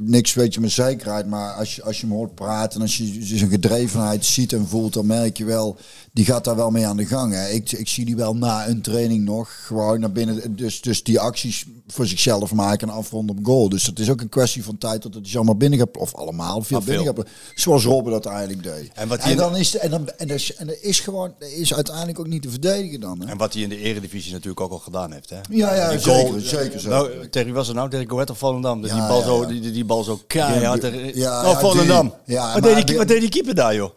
niks weet je met zekerheid, maar als je, als je hem hoort praten en als je zijn gedrevenheid ziet en voelt, dan merk je wel, die gaat daar wel mee aan de gang. Hè. Ik, ik zie die wel na een training nog gewoon naar binnen, dus, dus die acties voor zichzelf maken en afronden op goal. Dus het is ook een kwestie van tijd dat het is allemaal binnen gaat, of allemaal veel Ah, veel. binnen gaat. Zoals Robben dat eigenlijk deed. En wat en dan is, en dan, en, dat is, en dat is gewoon, dat is uiteindelijk ook niet te verdedigen dan. Hè. En wat hij in de eredivisie natuurlijk ook al gedaan heeft. Hè? Ja, ja, zeker, goal- zeker zo. Nou, tegen wie was het nou? Tegen Go Ahead of Volendam? Dat Ja, die, bal ja, zo. Die, die, die bal zo keihard. Ja, ja, oh, ja, Volendam. ja, wat, deed die, die- wat deed die keeper daar, joh?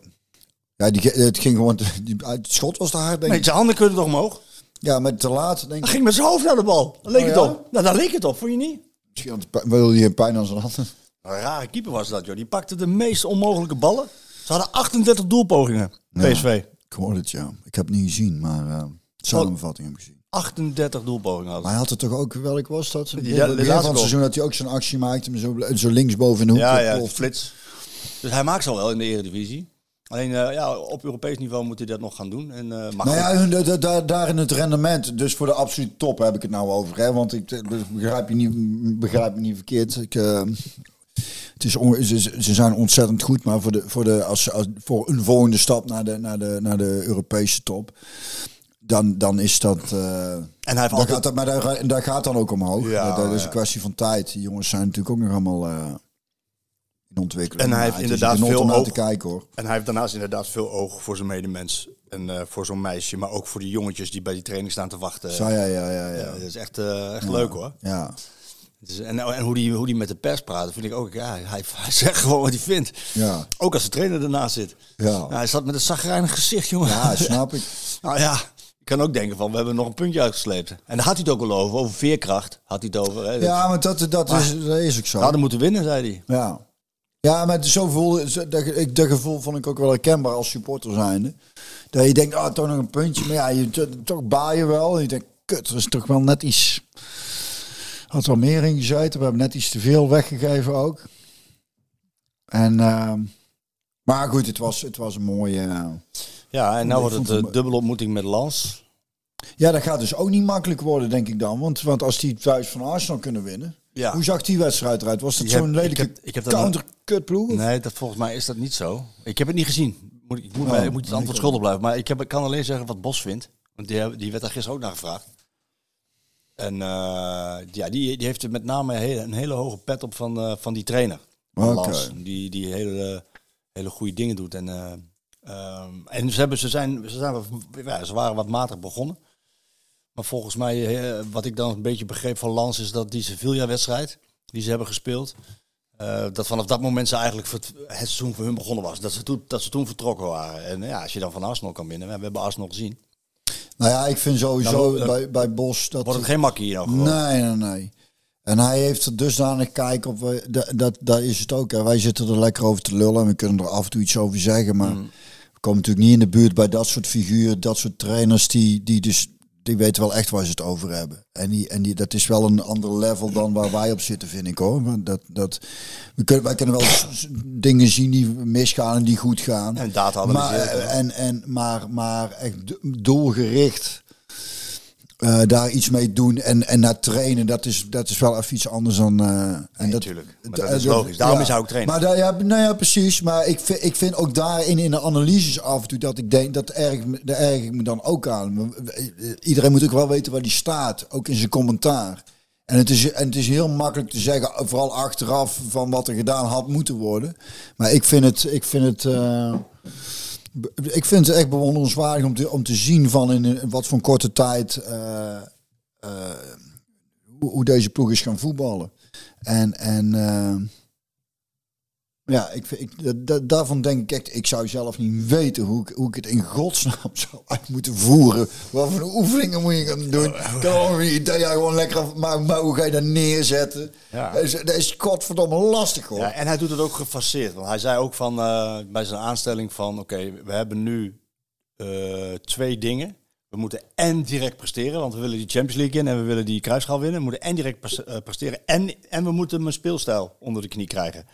Ja, die, het ging gewoon, die, het schot was te hard, denk Nee, ik. zijn handen kunnen toch omhoog? Ja, maar te laat, denk Hij ik. ging met zijn hoofd naar de bal. Daar leek Oh, het op. Nou, daar leek het op, vond je niet? Misschien hij wilde hij een pijn aan zijn handen. Een rare keeper was dat, joh. Die pakte de meest onmogelijke ballen. Ze hadden 38 doelpogingen, PSV. Ik hoorde het, ja. Ik heb het niet gezien, maar eh samenvatting heb ik gezien. 38 doelpogingen Maar hadden hij had het toch ook, welk was dat? Ja, het de laatste van het seizoen dat hij ook zo'n actie maakte, zo, zo links boven in de hoek. Ja, ja, geploft. flits. Dus hij maakt ze al wel in de eredivisie. Alleen eh, ja, op Europees niveau moet hij dat nog gaan doen. En, eh, maar Nou ja, daar, daar in het rendement, dus voor de absolute top heb ik het nou over. Hè? Want ik eh, begrijp je niet, begrijp me niet verkeerd. Ik, het is on- ze, ze zijn ontzettend goed, maar voor, de, voor, de, als, als, voor een volgende stap naar de, naar de, naar de Europese top, dan, dan is dat... eh, En hij heeft daar altijd... gaat dat, maar daar, daar gaat dan ook omhoog. Ja, dat, is een kwestie van tijd. Die jongens zijn natuurlijk ook nog allemaal eh, in ontwikkeling. En hij heeft inderdaad veel oog. te kijken hoor. En hij heeft daarnaast inderdaad veel oog voor zijn medemens. En eh, voor zo'n meisje, maar ook voor die jongetjes die bij die training staan te wachten. Zo, ja, ja, ja. ja. Ja, dat is echt, echt leuk hoor. ja. Is- en, en hoe die, hoe die met de pers praat, vind ik ook. Ja, hij, *laughs* hij zegt gewoon wat hij vindt. Ja. Ook als de trainer ernaast zit. Ja. Nou, hij zat met een zagrijnig gezicht, jongen. Ja, snap ik. *laughs* nou ja, kan ook denken van, we hebben nog een puntje uitgesleept. En daar had hij het ook wel over. Over veerkracht had hij het over. Hè. Ja, maar dat, dat, is, dat is ook We zo. hadden moeten winnen, zei hij. Ja. Ja, maar zo voelde, zo- dat, ik- dat gevoel vond ik ook wel herkenbaar als supporter zijnde. Dat je denkt, ah, toch nog een puntje. Maar ja, je, to- toch baal je wel. En je denkt, kut, er is toch wel net iets... Had wel meer in gezeten. We hebben net iets te veel weggegeven ook. En, ehm, maar goed, het was, het was een mooie... eh, Ja, en nou Ik wordt het een hem- dubbele ontmoeting met Lans. Ja, dat gaat dus ook niet makkelijk worden, denk ik dan. Want, want als die thuis van Arsenal kunnen winnen... Ja. Hoe zag die wedstrijd eruit? Was dat Ik zo'n ik lelijke heb- ik heb dat- counter-kutploeg? Nee, dat, volgens mij is dat niet zo. Ik heb het niet gezien. Moet, ik, moet, Oh, mij- ik moet het ik antwoord schuldig blijven. Maar ik, heb, ik kan alleen zeggen wat Bos vindt. Want die, die werd daar gisteren ook naar gevraagd. En eh, ja, die, die heeft er met name een hele, een hele hoge pet op van, eh, van die trainer. Van Oké. Lans. Die, die hele, hele goede dingen doet. En, eh, ehm, en ze, hebben, ze, zijn, ze, zijn, ja, ze waren wat matig begonnen. Maar volgens mij, eh, wat ik dan een beetje begreep van Lans, is dat die Sevilla-wedstrijd die ze hebben gespeeld, eh, dat vanaf dat moment ze eigenlijk het seizoen voor hun begonnen was. Dat ze toen, dat ze toen vertrokken waren. En ja, als je dan van Arsenal kan winnen, we hebben Arsenal gezien, Nou ja, ik vind sowieso Dan- bij, bij Bos dat... wordt het geen makkie hier nou gewoon. nee, nee, nee. En hij heeft er dusdanig kijk op. we- Dat, dat, dat is het ook. Hè. Wij zitten er lekker over te lullen. En we kunnen er af en toe iets over zeggen. Maar Mm. we komen natuurlijk niet in de buurt bij dat soort figuren. Dat soort trainers die, die dus... Die weten wel echt waar ze het over hebben. En, die, en die, dat is wel een ander level dan waar wij op zitten, vind ik hoor. Dat, dat, we kunnen, wij kunnen wel dingen zien die misgaan en die goed gaan. En data maar, en, en, maar, maar echt do- doelgericht eh, daar iets mee doen en, en naar trainen, dat is, dat is wel even iets anders dan... eh en dat, natuurlijk. Maar dat is logisch. Daarom is hij ook trainer. Maar daar, ja, nou ja, precies. Maar ik vind, ik vind ook daarin in de analyses af en toe dat ik denk, dat erg, daar erg ik me dan ook aan. Iedereen moet ook wel weten waar die staat, ook in zijn commentaar. En het, is, en het is heel makkelijk te zeggen, vooral achteraf, van wat er gedaan had moeten worden. Maar ik vind het, ik vind het, eh, ik vind het echt bewonderenswaardig om te, om te zien van in, wat voor korte tijd eh, eh, hoe, hoe deze ploeg is gaan voetballen. En, en eh, ja, ik, ik, da- da- daarvan denk ik echt, ik zou zelf niet weten hoe ik, hoe ik het in godsnaam *laughs* zou uit moeten voeren. Wat voor oefeningen moet je gaan doen? Gewoon een idee, ja, gewoon lekker, maar, maar hoe ga je dat neerzetten? Ja. Dat, is, dat is godverdomme lastig hoor. Ja, en hij doet het ook gefaseerd. Want hij zei ook van, eh, bij zijn aanstelling van... Oké, we hebben nu eh, twee dingen. We moeten en direct presteren, want we willen die Champions League in... en we willen die kruisschaal winnen. We moeten en direct eh, presteren en, en we moeten mijn speelstijl onder de knie krijgen.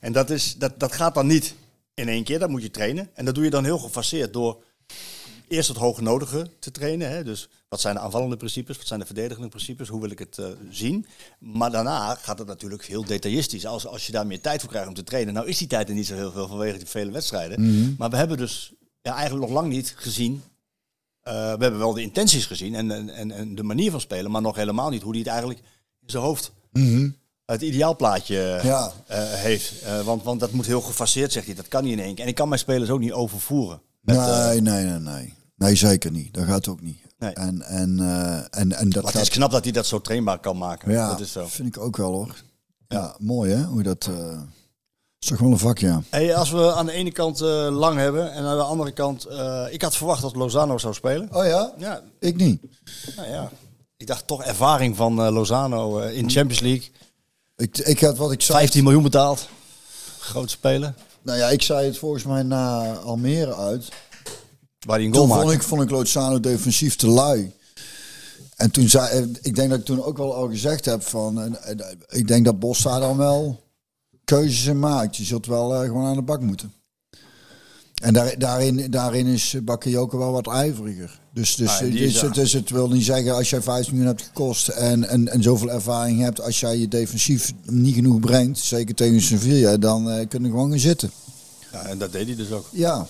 En dat, is, dat, dat gaat dan niet in één keer, dat moet je trainen. En dat doe je dan heel gefaseerd door eerst het hoge nodige te trainen. Hè? Dus wat zijn de aanvallende principes, wat zijn de verdedigende principes, hoe wil ik het eh, zien. Maar daarna gaat het natuurlijk heel detailistisch. Als, als je daar meer tijd voor krijgt om te trainen. Nou is die tijd er niet zo heel veel vanwege die vele wedstrijden. Maar we hebben dus ja, eigenlijk nog lang niet gezien. Eh, we hebben wel de intenties gezien en, en, en, de manier van spelen, maar nog helemaal niet hoe hij het eigenlijk in zijn hoofd het ideaalplaatje Ja. eh, heeft. Eh, want, want dat moet heel gefaseerd, zegt hij. Dat kan niet in één keer. En ik kan mijn spelers ook niet overvoeren. Met, nee, nee, nee, nee. Nee, zeker niet. Dat gaat ook niet. Nee. En, en, en, en dat maar het is knap dat hij dat zo trainbaar kan maken. Ja, Dat is zo. vind ik ook wel hoor. Ja, mooi hè, hoe dat... is toch wel een vak, ja. Hey, als we aan de ene kant eh, lang hebben en aan de andere kant... eh, ik had verwacht dat Lozano zou spelen. Oh ja? Ja, Ik niet. nou ja. Ik dacht toch ervaring van eh, Lozano in Champions League. Ik, ik had wat ik zei... 15 miljoen betaald. Groot spelen. Nou ja, ik zei het volgens mij na Almere uit. Waar hij een goal Toen vond maakte. ik, vond ik Lozano defensief te lui. En toen zei ik denk dat ik toen ook wel al gezegd heb van, ik denk dat Bos daar dan wel keuzes in maakt. Je zult wel eh, gewoon aan de bak moeten. En daar, daarin, daarin is Bakayoko wel wat ijveriger. Dus, dus, Ah, is dus, het wil niet zeggen als jij 15 miljoen hebt gekost en, en, en zoveel ervaring hebt, als jij je defensief niet genoeg brengt, zeker tegen Sevilla, dan eh kun je gewoon gaan zitten. Ja, en dat deed hij dus ook. Ja,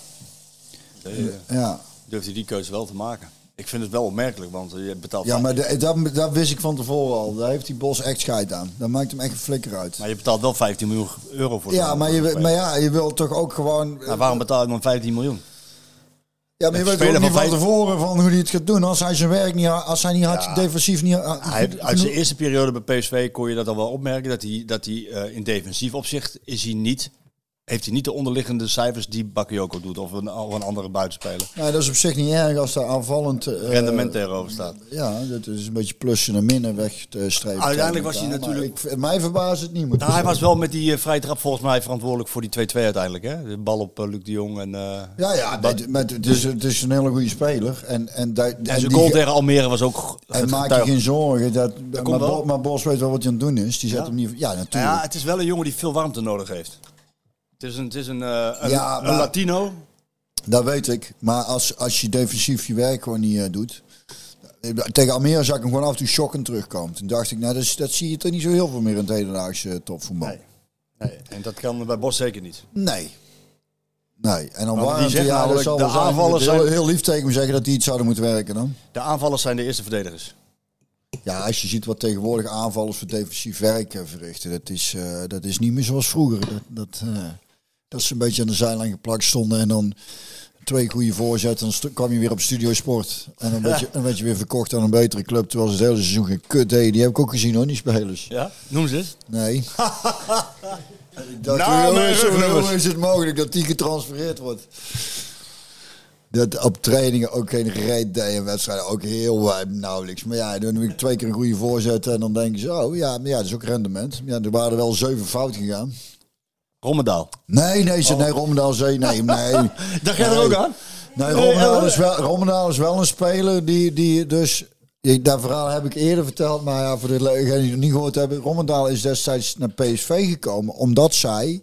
Dat, eh, ja. durfde hij die keuze wel te maken. Ik vind het wel opmerkelijk, want je betaalt, Ja, maar de- dat, dat wist ik van tevoren al. Daar heeft die Bos echt scheid aan. Dat maakt hem echt een flikker uit. maar je betaalt wel 15 miljoen euro voor Ja, maar je, maar ja, je wil toch ook gewoon... Nou, waarom betaal je dan 15 miljoen? ja, maar je weet ook niet van vijf- tevoren van hoe hij het gaat doen. Als hij zijn werk niet, als hij niet had, Ja. defensief niet... Hij, uit zijn eerste periode bij PSV kon je dat al wel opmerken. Dat hij, dat hij eh, in defensief opzicht is hij niet, heeft hij niet de onderliggende cijfers die Bakayoko doet. Of een, of een andere buitenspeler. Ja, dat is op zich niet erg als daar aanvallend... eh, Rendement tegenover staat. Ja, dat is een beetje plussen en minnen weg te streven. Uiteindelijk was hij natuurlijk- ik, mij verbaast het niet. moet Nou, hij was wel met die eh, vrije trap volgens mij verantwoordelijk voor die 2-2 uiteindelijk. Hè? De bal op eh, Luc de Jong. En, Ja, ja, nee, maar het, is, het is een hele goede speler. En, en, en en zijn goal tegen Almere was ook En maak je geen zorgen. Dat, maar. Bo- maar Bos weet wel wat hij aan het doen is. Die zet Ja? hem niet... Ja, Nou natuurlijk. ja, het is wel een jongen die veel warmte nodig heeft. Het is een, het is een, eh, een, Ja, een Latino. Dat weet ik. Maar als, als je defensief je werk gewoon niet eh, doet. Tegen Almere zag ik hem gewoon af en toe shockend terugkomen. Toen dacht ik, nou, dat, dat zie je toch niet zo heel veel meer in het hedendaagse eh, topvoetbal. Nee. Nee, en dat kan bij Bos zeker niet. Nee. Nee. En dan Want die ja, dat zal de wel zijn. aanvallers heel, heel lief tegen me zeggen dat die iets zouden moeten werken dan. De aanvallers zijn de eerste verdedigers. Ja, als je ziet wat tegenwoordig aanvallers voor defensief werk verrichten. Dat is, dat is niet meer zoals vroeger. Dat, dat, dat ze een beetje aan de zijlijn geplakt stonden en dan twee goede voorzetten. Dan kwam je weer op Studio Sport. En dan werd, je, dan werd je weer verkocht aan een betere club. Terwijl ze het hele seizoen geen kut deden. Die heb ik ook gezien hoor, die spelers. Ja? Noem ze eens. Nee. *laughs* dat, Namen hoe, is, hoe, het mogelijk dat die getransfereerd wordt? Dat op trainingen ook geen reet deed en wedstrijden ook heel weinig nauwelijks. Maar ja, dan heb ik twee keer een goede voorzet en dan denken ze, oh ja, maar ja, dat is ook rendement. Ja, er waren er wel zeven fout gegaan. Rommendaal. Nee, nee, ze, nee, Rommendaal zei, nee, nee. *laughs* Dacht jij er ook aan? Nee, Rommendaal is wel, Rommendaal is wel een speler die, die dus... ik- Dat verhaal heb ik eerder verteld, maar ja, voor degenen die het niet gehoord hebben. Rommendaal is destijds naar PSV gekomen omdat zij...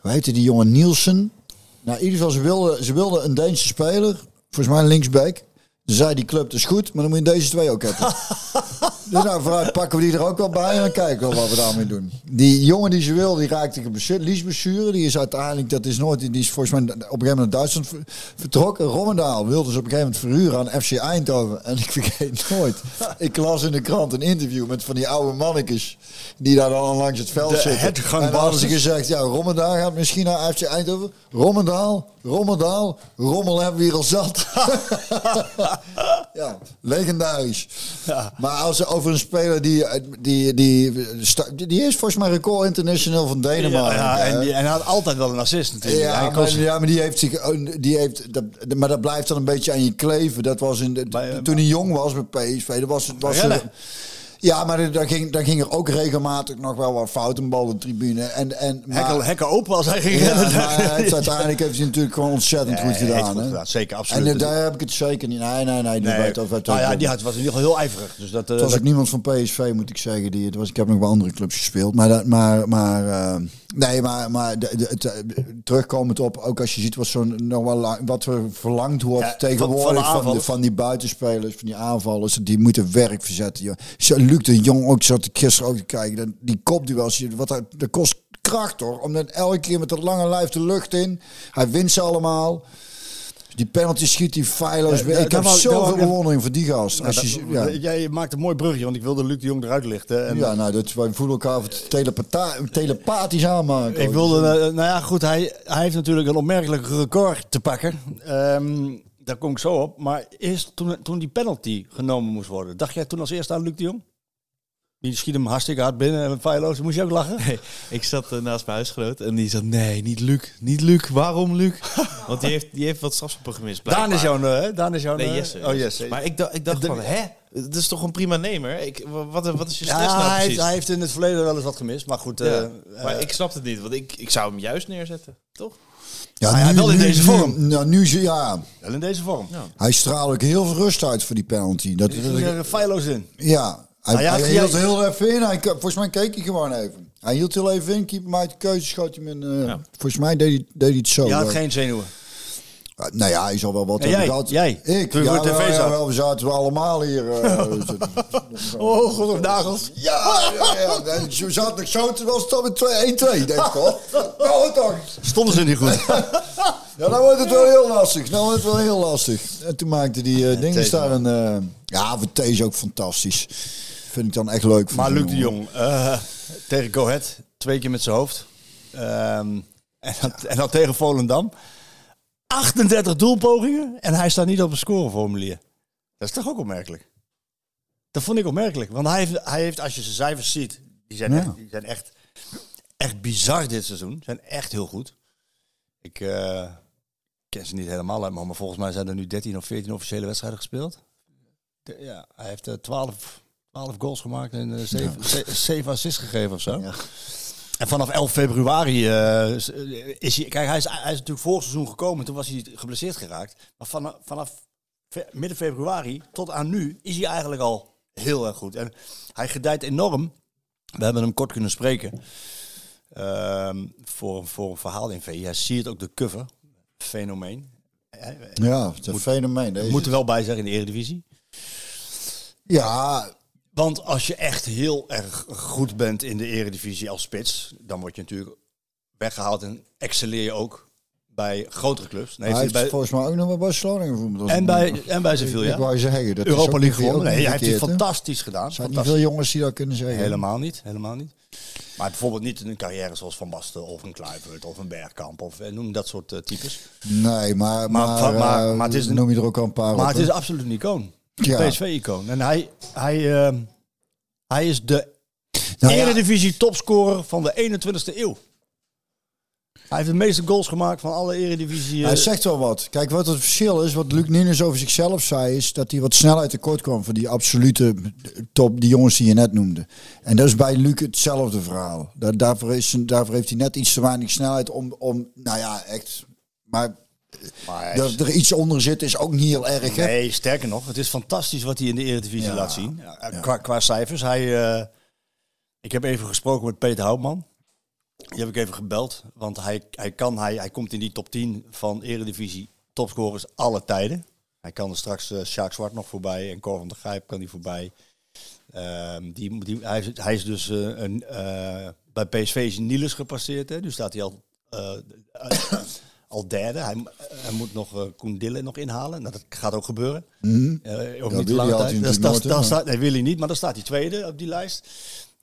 Hoe heette die jongen? Nielsen. Nou, in ieder geval, ze wilden, ze wilden een Deense speler, volgens mij een linksback... Zei die club, is goed, maar dan moet je deze twee ook hebben. *laughs* dus nou, vooruit pakken we die er ook wel bij en dan kijken we wat we daarmee doen. Die jongen die ze wil, die raakte geblesseerd. Lies blessure, die is uiteindelijk, dat is nooit, die is volgens mij op een gegeven moment naar Duitsland ver- vertrokken. Rommendaal wilde ze op een gegeven moment verhuren aan FC Eindhoven. En ik vergeet nooit, ik las in de krant een interview met van die oude mannetjes, die daar dan langs het veld De zitten. En hadden ze gezegd, ja, Rommendaal gaat misschien naar FC Eindhoven. Rommendaal, Rommendaal, Rommel hebben we hier al zat. *laughs* ja, legendarisch. Maar als over een speler die, die, die, die is volgens mij record international van Denemarken. Ja, en, die, en hij had altijd wel een assist natuurlijk. Ja, Hij maar, ja, maar die heeft zich, die heeft, dat, maar dat blijft dan een beetje aan je kleven. Dat was in de, Bij, eh, toen hij jong was bij PSV. Dat was, was ja, maar daar ging, daar ging er ook regelmatig nog wel wat fout een bal op de tribune. En, en, maar, hekken, hekken open als hij ging ja, rennen. *laughs* maar heeft, uiteindelijk heeft hij natuurlijk gewoon ontzettend goed Nee, gedaan. goed gedaan, Zeker, En absoluut. eh, daar heb ik het zeker niet. Nee, nee, nee. Die Nee, weet over nou ja, die had, was in ieder geval heel ijverig. Dus dat, eh, het was dat- ook niemand van PSV, moet ik zeggen. Die, het was, ik heb nog bij andere clubs gespeeld. Maar, dat, maar, maar eh, nee, maar, maar de, de, het, eh, terugkomend op, ook als je ziet wat, zo nog wel lang, wat er verlangd wordt Ja, tegenwoordig van van, die buitenspelers, van die aanvallers, die moeten werk verzetten. Joh. Luc de Jong ook zat ik gisteren ook te kijken. Die kopduels, wat dat, dat kost kracht hoor. Om dan elke keer met dat lange lijf de lucht in. Hij wint ze allemaal. Die penalty schiet die feilloos. Ja, ik heb zoveel bewondering voor die gast. Nou, Als je, dat- ja. Jij maakt een mooi brugje, want ik wilde Luc de Jong eruit lichten. En Ja, nou, dat, wij voelen elkaar telepathisch aanmaken. Ik wilde, eh, nou ja, goed, hij, hij heeft natuurlijk een opmerkelijk record te pakken. Ehm, daar kom ik zo op. Maar eerst toen, toen die penalty genomen moest worden, dacht jij toen als eerste aan Luc de Jong? Die schiet hem hartstikke hard binnen en feilloos. Moest je ook lachen? Nee, ik zat eh, naast mijn huisgenoot en die zat, nee, niet Luc. Niet Luc. Waarom Luc? *laughs* Want die heeft, die heeft wat strafschoppen gemist. Daan is blijkbaar. jouw, eh, hè? Daan is jouw... Nee, eh, Jesse. Oh, Jesse. Maar ik dacht, ik dacht van, hè? Het is toch een prima nemer? Ik, wat, wat is je stress ja, nou hij, heeft, precies? hij heeft in het verleden wel eens wat gemist. Maar goed, Ja, eh, maar eh, ik snap het niet, want ik, ik zou hem juist neerzetten, toch? Ja, Ah ja, wel in deze vorm. Nu, nou, nu, ja, wel in deze vorm. hij straalt ook heel veel rust uit voor die penalty. Dat, ging er feilloos in. ja, hij, ja, hij jij- hield heel even in. Hij, volgens mij keek hij gewoon even. Hij hield heel even in, keeper maakte de keuze, schoot hem in. eh, Ja. Volgens mij deed hij, deed hij het zo. Je had geen zenuwen. Ah, Nou ja, hij zal wel wat En hebben jij? gehad. Jij? Ik? Toen ja, tv ja, we zaten we allemaal hier. eh, *laughs* Oh, god op nagels. ja, ja, ja. En Zo zat ik zo, toen was het met 2-1-2, denk ik hoor. Nou toch. Stonden ze niet goed. *laughs* Ja, dan wordt het wel heel lastig. Dan wordt het wel heel lastig. En toen maakte die eh dingen daar een... eh, ja, voor is ook fantastisch. Vind ik dan echt leuk. Maar Luc de. Jong, eh, tegen Go Ahead, twee keer met zijn hoofd. Ehm, en, dan, en dan tegen Volendam. 38 doelpogingen en hij staat niet op een scoreformulier. Dat is toch ook opmerkelijk? Dat vond ik opmerkelijk. Want hij heeft, hij heeft als je zijn cijfers ziet, die zijn, Ja. echt, die zijn echt, echt bizar dit seizoen. Zijn echt heel goed. Ik eh, ken ze niet helemaal uit, maar volgens mij zijn er nu 13 of 14 officiële wedstrijden gespeeld. De- ja, hij heeft eh, 12, 12 goals gemaakt en eh, 7, 7 assists gegeven of zo. Ja. En vanaf 11 februari eh, is is hij... Kijk, hij is, hij is natuurlijk vorig seizoen gekomen. Toen was hij geblesseerd geraakt. Maar vanaf, vanaf fe- midden februari tot aan nu is hij eigenlijk al heel erg goed. En hij gedijt enorm. We hebben hem kort kunnen spreken. Ehm, voor, voor een verhaal in VI. Hij ziet ook de cover. Fenomeen. Ja, het is een fenomeen. Deze. Moet er wel bij zeggen in de Eredivisie. Ja, Want als je echt heel erg goed bent in de eredivisie als spits, dan word je natuurlijk weggehaald en excelleer je ook bij grotere clubs. Nee, hij heeft bij, volgens mij ook nog bij Barcelona gevoerd. als en, ik- bij, en bij Ik Sevilla. wou zeggen, dat Europa League niet- gewonnen. Nee, niet hij heeft het fantastisch gedaan. Zijn niet Fantastisch. veel jongens die dat kunnen zeggen. Helemaal niet, helemaal niet. Maar bijvoorbeeld niet een carrière zoals Van Basten of een Kluivert of een Bergkamp of eh, noem dat soort eh, types. Nee, maar, Maar- maar, maar- eh, maar het is noem je er ook al een paar Maar op, het is absoluut een icoon. Ja. PSV-icoon. En hij, hij, ehm, hij is de Nou ja, Eredivisie topscorer van de 21ste eeuw. Hij heeft de meeste goals gemaakt van alle Eredivisie. eh, Hij zegt wel wat. Kijk, wat het verschil is, wat Luc Ninus over zichzelf zei, is dat hij wat snelheid tekort kwam voor die absolute top, die jongens die je net noemde. En dat is bij Luc hetzelfde verhaal. Daar, daarvoor, is, daarvoor heeft hij net iets te weinig snelheid om, om nou ja, echt. Maar maar dat is- er iets onder zit is ook niet heel erg. Hè? nee, sterker nog, het is fantastisch wat hij in de Eredivisie Ja. laat zien. Ja, Qua, qua cijfers. Hij, eh, ik heb even gesproken met Peter Houtman. Die heb ik even gebeld, want hij, hij, kan, hij, hij komt in die top 10 van Eredivisie topscorers alle tijden. Hij kan er straks eh Sjaak Zwart nog voorbij en Cor van der Grijp kan die voorbij. Ehm, die, die, hij, is, hij is dus eh, een, eh, bij PSV is Niels gepasseerd. Hè? Nu staat hij al, eh, eh, al derde. Hij, hij moet nog eh Koen Dille nog inhalen. Nou, dat gaat ook gebeuren. Over Ja, niet te hij tijd. Dat- dat- dat staat, nee, Willy niet, maar dan staat hij tweede op die lijst.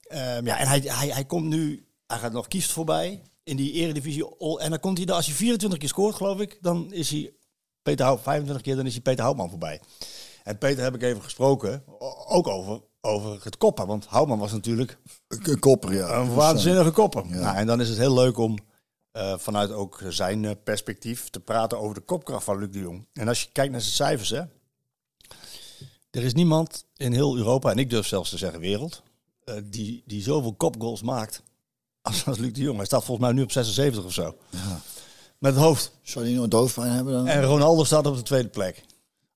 Ehm, ja, en hij, hij, hij komt nu, hij gaat nog kiest voorbij in die eredivisie. All- En dan komt hij, er- als hij 24 keer scoort, geloof ik, dan is hij Peter Hout, 25 keer, dan is hij Peter Houtman voorbij. En Peter heb ik even gesproken, ook over, over het koppen. Want Houtman was natuurlijk K- Kopper, ja. een waanzinnige kopper. Ja. Nou, en dan is het heel leuk om eh, vanuit ook zijn eh, perspectief te praten over de kopkracht van Luc de Jong. En als je kijkt naar zijn cijfers, hè. Er is niemand in heel Europa, en ik durf zelfs te zeggen wereld, eh, die, die zoveel kopgoals maakt als, als Luc de Jong. Hij staat volgens mij nu op 76 of zo. Met het hoofd. Zou die nog doofpijn hebben dan? En Ronaldo staat op de tweede plek.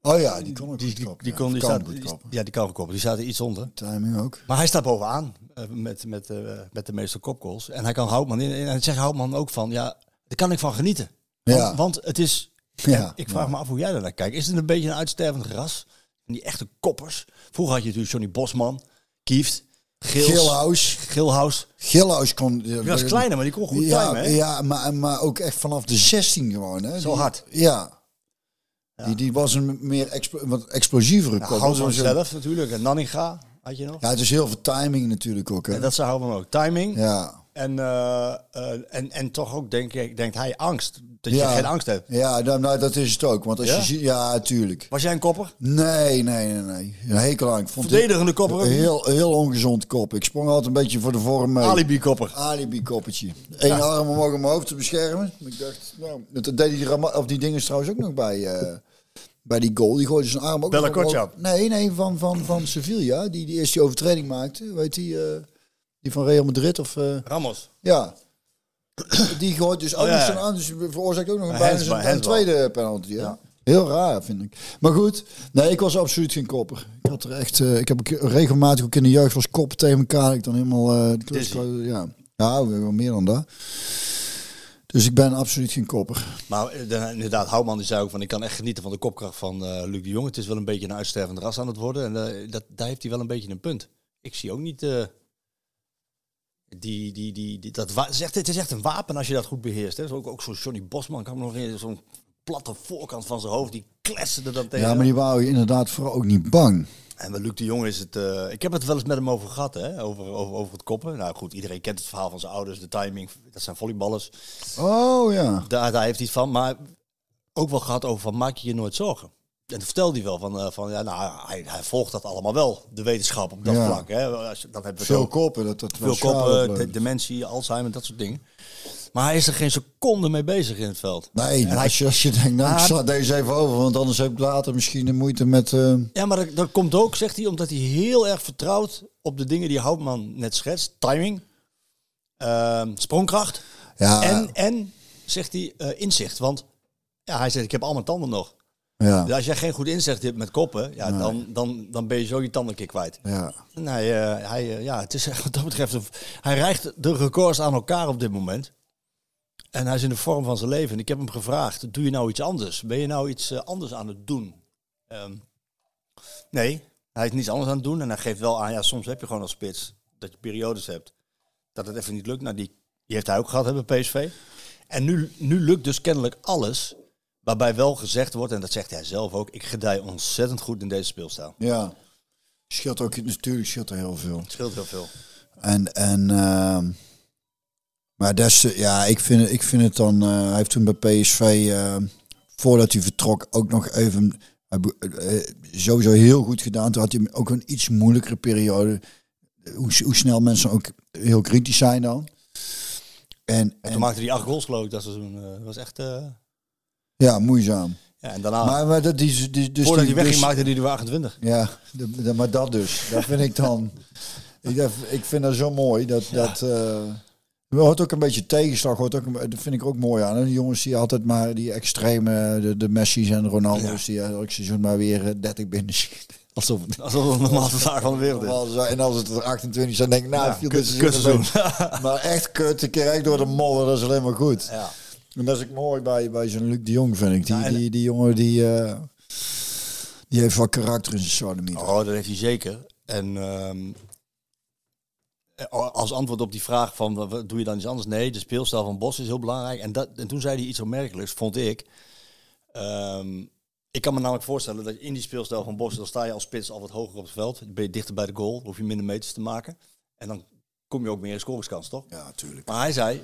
Oh ja, die kon ook Die, kon, die Kan staat, die- ja, die kan koppen. Die staat er iets onder. Timing ook. Maar hij staat bovenaan eh, met, met, eh, met de meeste kopgoals. En hij kan Houtman in. En hij zegt Houtman ook van, ja, daar kan ik van genieten. Want, Ja. want het is, Ja, ik vraag me af hoe jij daar naar kijkt. Is het een beetje een uitstervend ras? Die echte koppers. Vroeger had je natuurlijk Johnny Bosman, Kieft, Gils, Gilhuis. Gilhuis. Gilhuis kon... Die was kleiner, maar die kon goed ja, timen. Ja, maar, maar ook echt vanaf de 16 gewoon. Hè. Zo hard. Ja. Die, die was een meer wat explosievere Ja. Houtman Zo- zelf natuurlijk. En Nanninga had je nog. Ja, het is heel veel timing natuurlijk ook. Hè. En dat zou Houtman ook. Timing. Ja. En, eh, eh, en, en toch ook, denk ik, denkt hij, angst. Dat je Ja. geen angst hebt. Ja, nou, nou, dat is het ook. Want als Ja? je ziet... Ja, natuurlijk. Was jij een kopper? Nee, nee, nee, nee. Een hekel aan. Ik vond Verdedigende kopper heel, heel ongezond kop. Ik sprong altijd een beetje voor de vorm mee. Alibi-kopper. Alibi-koppertje. Eén arm omhoog om mijn hoofd te beschermen. Ik dacht, nou, dat deed hij die, of die dingen trouwens ook nog bij, eh, bij die goal. Die gooide zijn arm ook Bella. Kotschap. Nee, nee, van, van, van Sevilla. Die, die eerst die overtreding maakte. Weet die, eh, die van Real Madrid of... eh, Ramos. ja. Die gooit dus ook Oh, ja, nog ja. zijn arm. Dus veroorzaakt ook nog een, bijna zijn- tweede penalty. Ja. Ja. Heel raar, vind ik. Maar goed, nee, ik was absoluut geen kopper. Ik had er echt, eh, ik heb regelmatig ook in de jeugd was koppen tegen elkaar. Ik dan helemaal, de klus, Dizzy. ja, ja, wel meer dan dat. Dus ik ben absoluut geen kopper. Maar eh, de- inderdaad, Houtman die zei ook van ik kan echt genieten van de kopkracht van eh Luc de Jong. Het is wel een beetje een uitstervend ras aan het worden. En eh, dat, daar heeft hij wel een beetje een punt. Ik zie ook niet die, die, die, dat is echt, het is echt een wapen als je dat goed beheerst. Hè. Ook, ook zo'n Johnny Bosman kan nog in zo'n platte voorkant van zijn hoofd. Die kletsen er dan tegen. Ja, maar die wou je inderdaad vooral ook niet bang. En bij Luc de Jong is het... eh, ik heb het wel eens met hem over gehad, hè, over, over, over het koppen. Nou goed, iedereen kent het verhaal van zijn ouders, de timing. Dat zijn volleyballers. Oh ja. Daar, daar heeft hij het van. Maar ook wel gehad over van maak je je nooit zorgen. En toen vertelde hij wel van, eh, van ja, nou, hij, hij volgt dat allemaal wel, de wetenschap op dat Ja. vlak. Hè. Dan hebben we Veel ook. koppen, dat dat veel koppen, de- dementie, Alzheimer, dat soort dingen. Maar hij is er geen seconde mee bezig in het veld. Nee, En als, je, als je denkt, nou, ik sla deze even over, want anders heb ik later misschien de moeite met... eh, Ja, maar dat, dat komt ook, zegt hij, omdat hij heel erg vertrouwt op de dingen die Houtman net schetst. Timing, ehm, sprongkracht ja, en, en, zegt hij, eh, inzicht. Want ja, hij zegt, ik heb al mijn tanden nog. Ja, Dus als jij geen goed inzicht hebt met koppen, ja, dan, dan, dan ben je zo je tanden een keer kwijt. ja. En hij, eh, hij, eh, ja, het is *laughs* wat dat betreft, hij rijgt de records aan elkaar op dit moment. En hij is in de vorm van zijn leven. En ik heb hem gevraagd, doe je nou iets anders? Ben je nou iets eh, anders aan het doen? Ehm, nee, hij is niets anders aan het doen. En hij geeft wel aan, ja, soms heb je gewoon als spits dat je periodes hebt. Dat het even niet lukt. Nou, die, die heeft hij ook gehad bij PSV. En nu, nu lukt dus kennelijk alles. Waarbij wel gezegd wordt, en dat zegt hij zelf ook, ik gedij ontzettend goed in deze speelstijl. ja. Scheelt ook, natuurlijk scheelt er heel veel. Het scheelt heel veel. En, en ehm, maar des, te- ja, ik vind, het- ik vind het dan, eh, hij heeft toen bij PSV, eh, voordat hij vertrok, ook nog even, be- eh, sowieso heel goed gedaan. Toen had hij ook een iets moeilijkere periode. Hoe, hoe snel mensen ook heel kritisch zijn dan. En, En en toen maakte hij acht goals geloof ik dat seizoen. eh, Dat was echt... eh, ja, moeizaam. ja, en daarna, Maar, maar dat die, die, dus voordat die, hij wegging, dus- maakte hij er weer 28. Ja, de- de- maar dat dus. Dat vind ik dan. *laughs* ik, dat- ik vind dat zo mooi. Dat, dat eh, er hoort ook een beetje tegenslag. Hoort ook, dat vind ik ook mooi aan. hè. Die jongens die altijd maar die extreme, de, de Messi's en Ronaldo's, die elk seizoen maar weer eh, 30 binnen schieten. Alsof het Alsof het zaak van de wereld is. normaal En als het er 28 zijn, denk ik, nou, Ja, viel kut- dit. *laughs* Maar echt kut, een keer echt door de modder, dat is alleen maar goed. Ja. En dat is ook mooi bij, bij zo'n Luc de Jong, vind ik. Die, Ja, die, die jongen die... eh, Die heeft wel karakter in zijn sodomieter. Oh, dat heeft hij zeker. En ehm, eh, als antwoord op die vraag van wat- wat doe je dan iets anders? Nee, de speelstijl van Bos is heel belangrijk. En, dat, en toen zei hij iets opmerkelijks, vond ik. Ehm, ik kan me namelijk voorstellen dat in die speelstijl van Bos, dan sta je als spits al wat hoger op het veld. Ben je dichter bij de goal, hoef je minder meters te maken. En dan kom je ook meer in scoringskans, toch? Ja, natuurlijk. Maar hij zei,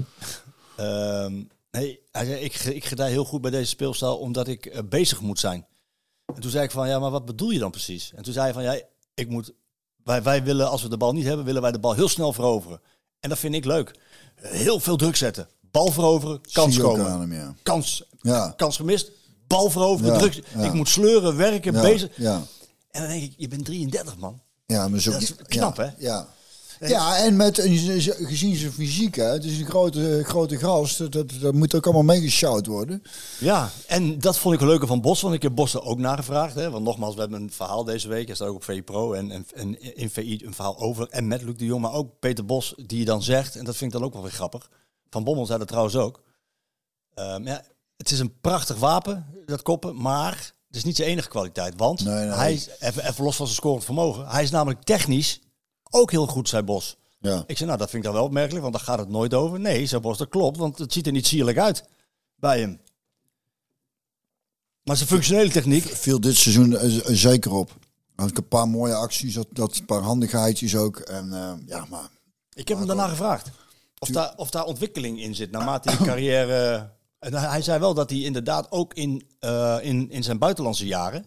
ehm, nee, hij zei ik, ik gedij heel goed bij deze speelstijl omdat ik eh, bezig moet zijn. En toen zei ik van, ja, maar wat bedoel je dan precies? En toen zei hij van, ja, ik moet, wij, wij willen, als we de bal niet hebben, willen wij de bal heel snel veroveren. En dat vind ik leuk. Heel veel druk zetten. Bal veroveren, kans komen. aan hem, ja. Kans, Ja. kans gemist, bal veroveren, Ja, druk. Ik moet sleuren, werken, bezig. Ja. En dan denk ik, je bent 33 man. Ja, maar zo, Dat is knap, hè? Ja. Ja, en met, gezien zijn fysiek, hè, het is een grote, grote gast, dat, dat, dat moet ook allemaal meegeshout worden. Ja, en dat vond ik een leuke van Bos, want ik heb Bos er ook nagevraagd. Hè? Want nogmaals, we hebben een verhaal deze week, hij staat ook op VI Pro en, en, en in VI een verhaal over. En met Luc de Jong, maar ook Peter Bos, die je dan zegt, en dat vind ik dan ook wel weer grappig. Van Bommel zei dat trouwens ook. Ehm, ja, het is een prachtig wapen, dat koppen, maar het is niet zijn enige kwaliteit. Want Nee, nee. hij is, even, even los van zijn scorend vermogen, hij is namelijk technisch ook heel goed, zei Bos. Ja. Ik zei, nou, dat vind ik dan wel opmerkelijk, want daar gaat het nooit over. Nee, zei Bos, dat klopt, want het ziet er niet sierlijk uit bij hem. Maar zijn functionele techniek, Viel dit seizoen eh, z- zeker op. Had ik een paar mooie acties, dat, dat een paar handigheidjes ook. En eh, ja, maar ik heb hem daarna gevraagd. Of daar, of daar ontwikkeling in zit, naarmate die carrière... *clears throat* En hij zei wel dat hij inderdaad ook in, eh, in, in zijn buitenlandse jaren...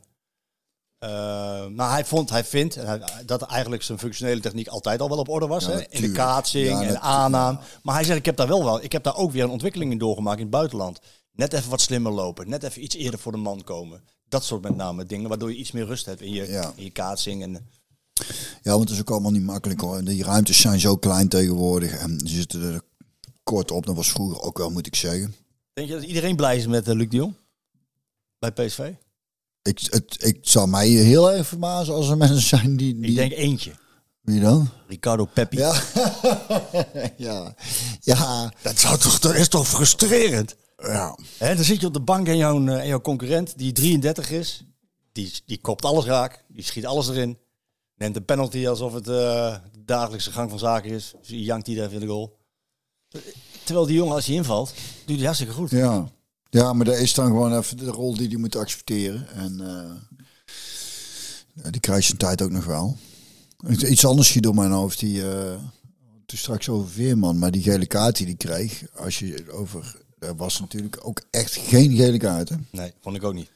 eh, maar hij, vond, hij vindt dat eigenlijk zijn functionele techniek altijd al wel op orde was. Ja, hè? In de kaatsing Ja, en aanname. Maar hij zegt, ik heb daar wel wel, ik heb daar ook weer een ontwikkeling in doorgemaakt in het buitenland. Net even wat slimmer lopen, net even iets eerder voor de man komen. Dat soort met name dingen, waardoor je iets meer rust hebt in je, Ja. in je kaatsing. En, Ja, want het is ook allemaal niet makkelijk hoor. En Die ruimtes zijn zo klein tegenwoordig. En ze zitten er kort op. Dat was vroeger ook wel, moet ik zeggen. Denk je dat iedereen blij is met eh, Luc de Jong? Bij PSV? Ik, het, ik zou mij heel erg verbazen als er mensen zijn die... die Ik denk eentje. Wie dan? Ricardo Peppi. Ja. *laughs* ja. Ja. Dat, zou toch, dat is toch frustrerend? Ja. Hè, dan zit je op de bank en jouw, eh, en jouw concurrent, die 33 is, die, die kopt alles raak, die schiet alles erin. Neemt een penalty alsof het eh, de dagelijkse gang van zaken is. Dus je jankt die even in de goal. Terwijl die jongen, als hij invalt, doet hij hartstikke goed. Ja. Ja, maar dat is dan gewoon even de rol die hij moet accepteren. En eh, die krijgt zijn tijd ook nog wel. Iets anders schiet door mijn hoofd. Die, toen straks over Veerman, maar die gele kaart die hij kreeg. Als je over... Er was natuurlijk ook echt geen gele kaart. Hè? Nee, vond ik ook niet.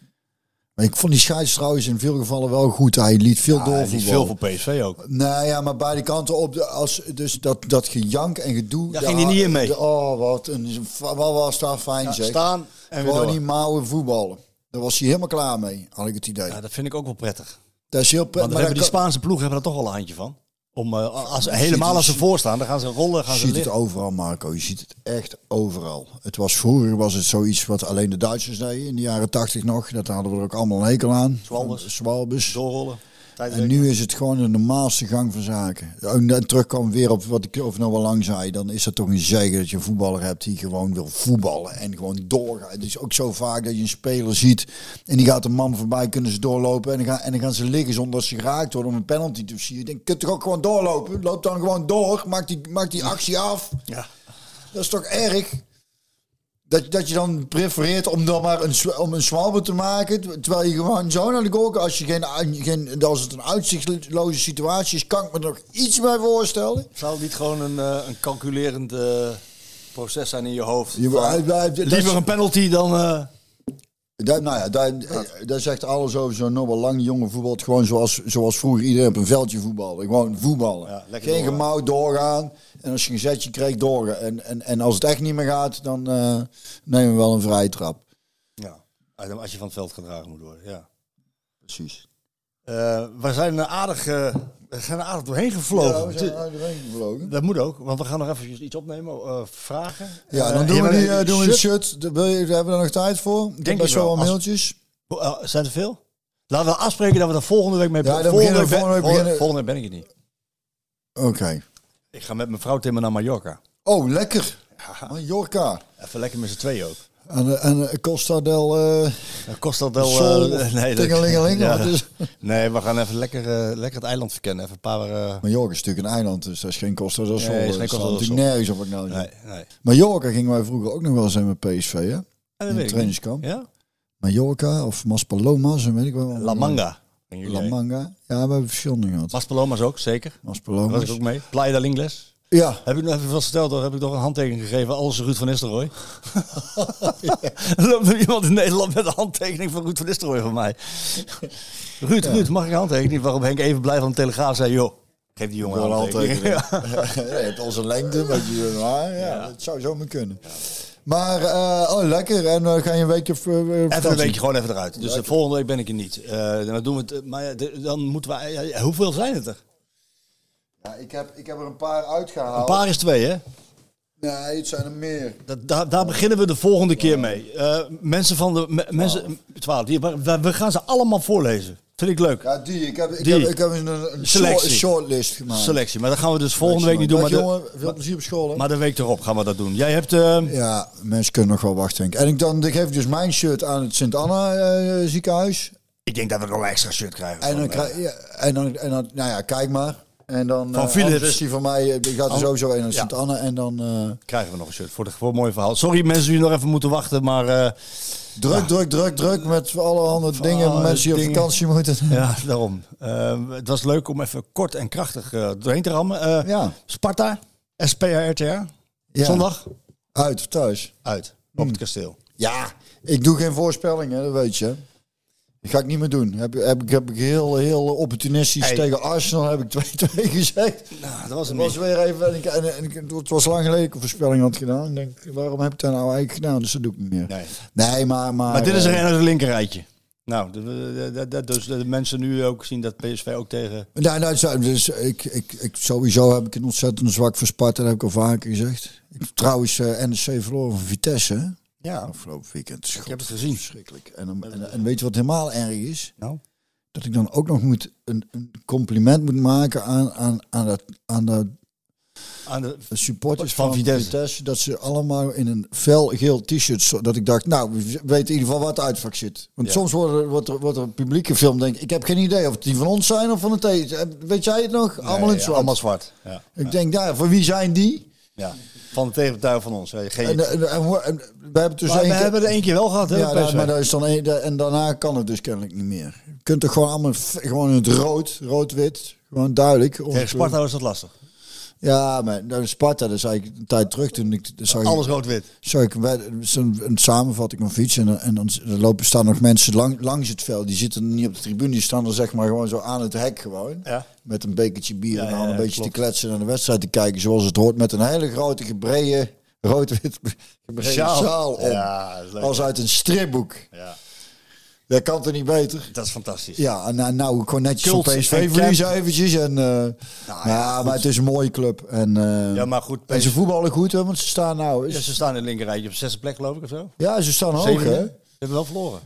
Maar ik vond die scheids trouwens in veel gevallen wel goed. Hij liet veel Ja, door hij liet veel voor PSV ook. Nou ja, maar beide kanten op. De, als, dus dat, dat gejank en gedoe. Daar ging hij niet in mee. de- oh, wat, een, wat was daar fijn Ja, zeg. staan en Gewoon die mouwen voetballen. Daar was hij helemaal klaar mee, had ik het idee. Ja, dat vind ik ook wel prettig. dat is heel prettig. Maar hebben die Spaanse ploegen hebben er toch wel een handje van. Om, eh, als, je helemaal als ze voorstaan, dan gaan ze rollen, gaan je ze ziet het overal, Marco. Je ziet het echt overal. Het was vroeger was het zoiets wat alleen de Duitsers deden. In de jaren tachtig nog. Dat hadden we er ook allemaal een hekel aan. Zwalbes. Zwalbes. Doorrollen. En nu is het gewoon de normaalste gang van zaken. En dan terugkomen weer op wat ik over nou wel lang zei. Dan is dat toch een zegen dat je een voetballer hebt die gewoon wil voetballen. En gewoon doorgaan. Het is ook zo vaak dat je een speler ziet. En die gaat een man voorbij, kunnen ze doorlopen. En dan gaan, en dan gaan ze liggen zonder dat ze geraakt worden om een penalty te zien. Je denkt, je kunt toch ook gewoon doorlopen? Loop dan gewoon door. Maak die, maak die actie af. Ja. Dat is toch erg? Dat, dat je dan prefereert om dan maar een, om een zwalbe te maken. Terwijl je gewoon zo naar de goal. Als, je geen, geen, als het een uitzichtloze situatie is, kan ik me er nog iets bij voorstellen. Zou het niet gewoon een, eh, een calculerend eh, proces zijn in je hoofd? Je, Van, liever een penalty dan... eh, dat, nou ja, dat, dat zegt alles over zo'n nog wel lang jonge voetbal. Gewoon zoals, zoals vroeger iedereen op een veldje voetbalde. Gewoon voetballen. Ja, geen gemouwd doorgaan. En als je een zetje kreeg, doorgaan. En, en, en als het echt niet meer gaat, dan eh, nemen we wel een vrije trap. ja, als je van het veld gedragen moet worden, ja. Precies. Eh, we zijn er aardig, eh, we zijn er aardig doorheen gevlogen. Ja, we zijn ring gevlogen. Dat moet ook, want we gaan nog even iets opnemen, eh, vragen. Ja, dan doen we, die, doen we shit. shirt. Wil je- Hebben we er nog tijd voor? Ik Denk best wel. mailtjes. Zijn er veel? Laten we afspreken dat we er volgende week mee Ja, volgende, week, volgende week volgende, volgende week ben ik het niet. Oké. Ik ga met mijn vrouw Timmer naar Mallorca. Oh, lekker. Mallorca. Even lekker met z'n tweeën ook. En, en Costa del... eh Costa del... Sol, eh, nee, tingelingeling, Ja. wat is- *laughs* Nee, we gaan even lekker, eh, lekker het eiland verkennen. Even een paar... Mallorca is natuurlijk een eiland, dus dat is geen Costa del Sol. Nee, is geen Costa del Sol. nergens op ik nou nee, nee. Mallorca gingen wij vroeger ook nog wel eens zijn met PSV, hè? In niet. trainingskamp. Ja? Mallorca of Maspalomas, en weet ik wel. La Manga. La. Manga. Ja, we hebben verschillende gehad. Maspalomas ook, zeker. Daar was Maspalomas. ik ook mee. Playa del Ingles. Ja, Heb ik nog even vast verteld, heb ik nog een handtekening gegeven als Ruud van Nistelrooy. *laughs* Er loopt nu iemand in Nederland met een handtekening van Ruud van Nistelrooy van mij. Ruud, Ruud, mag ik een handtekening? Waarop Henk even blij van de Telegraaf zei, joh, geef die jongen een handtekening. *laughs* *laughs* je hebt onze lengte, maar je. Ja, dat zou zo maar kunnen. Maar, eh, oh, lekker. En dan ga je een weekje... eh, Even een weekje gewoon even eruit. Dus de volgende week ben ik er niet. Eh, dan doen we het, eh, maar ja, dan moeten we... ja, ja, hoeveel zijn het er? Ja, ik, heb, ik heb er een paar uitgehaald. Een paar is twee, hè? Nee, het zijn er meer. Dat, daar, daar beginnen we de volgende keer mee. Eh, mensen van de... me- mensen, 12. Die, we, we gaan ze allemaal voorlezen. Vind ik leuk. Ja, die. Ik heb, ik Die. heb, ik heb een, een Selectie. short- shortlist gemaakt. Selectie. Maar dat gaan we dus volgende week niet doen. Maar jongen, veel plezier op school. hè? maar de week erop gaan we dat doen. Jij hebt... eh, Ja, mensen kunnen nog wel wachten. denk. En ik dan dan geef ik dus mijn shirt aan het Sint-Anna eh, ziekenhuis. ik denk dat we nog een extra shirt krijgen. En dan, krijg, ja, en, dan, en dan, nou ja, kijk maar. En dan, Van eh, Philips. is die van mij, eh, die gaat er sowieso een aan Ja. Sint-Anna. En dan eh, krijgen we nog een shirt voor, de, voor een mooi verhaal. Sorry mensen die nog even moeten wachten, maar... druk, druk, druk, druk met allerhande dingen. alle mensen die op dingen. vakantie moeten. ja, daarom. Het was leuk om even kort en krachtig doorheen te rammen. Ja, Sparta, SPA RTA. ja. Zondag Uit thuis. uit op het kasteel. Ja, ik doe geen voorspellingen, dat weet je. Dat ga ik niet meer doen. Heb, heb, ik heb ik heel, heel opportunistisch Hey. tegen Arsenal heb ik *laughs* 2-2 gezegd. Nou, dat was Het hem was weer even. En ik, en, het was lang geleden dat ik een voorspelling had gedaan. Ik denk, waarom heb ik dat nou eigenlijk gedaan? Dus dat doe ik niet meer. Nee. Nee, maar. Maar, Maar dit is eh, er een uit het linkerrijtje. Nou, de, de- dus de mensen nu ook zien dat PSV ook tegen... Nou, nou, dus ik, ik, ik, sowieso heb ik een ontzettend zwak voor Sparta, dat heb ik al vaker gezegd. Ik, trouwens, eh NEC verloren van Vitesse hè, Ja, afgelopen weekend. ik heb het gezien. Verschrikkelijk. En, dan- en, en weet je wat helemaal erg is? Nou, Dat ik dan ook nog moet een, een compliment moet maken aan, aan, aan, dat, aan de aan de, supporters Van van, Vitesse. Vitesse. Dat ze allemaal in een fel geel t-shirt. Dat ik dacht, nou, we weten in ieder geval wat het uitvak zit. Want Ja. soms wordt er, wordt, er, wordt er een publiek gefilmd. Denk ik, ik heb geen idee of het die van ons zijn of van het tegen. Weet jij het nog? allemaal in zwart. Allemaal zwart. Ja. Ik denk, daar, voor wie zijn die? ja. Van de tegenpartij van ons. hè. Geen, En, en, en, hoe- en we hebben dus maar één we keer- hebben er één keer wel gehad, hè? ja, maar dat is dan één, en daarna kan het dus kennelijk niet meer. Je kunt toch gewoon allemaal gewoon in het rood, rood-wit, gewoon duidelijk. Tegen Sparta was dat lastig. Ja, maar nou, Sparta, dat zei ik een tijd terug toen ik zag. ik- Alles rood-wit. Zag ik zo'n een samenvatting van fiets en, dan- en dan lopen staan nog mensen lang, langs het veld. Die zitten niet op de tribune, die staan er zeg maar gewoon zo aan het hek gewoon. Ja. Met een bekertje bier Ja, en dan een ja, beetje klopt. te kletsen en naar de wedstrijd te kijken zoals het hoort. Met een hele grote gebrede *laughs* rood-wit gebrede sjaal, om. Als uit een stripboek. Ja, Dat kan toch niet beter? dat is fantastisch. Ja, en nou, nou gewoon netjes Kult op en PSV verliezen eventjes. En, eh ja, ja, maar het is een mooie club. En, eh, Ja, maar goed. en ze voetballen goed, hè, want ze staan nou... Ja, Is, ze staan in het linkerrijtje op zesde plek, geloof ik, of zo. ja, ze staan hoog, Zevende. hè? Ze hebben wel verloren.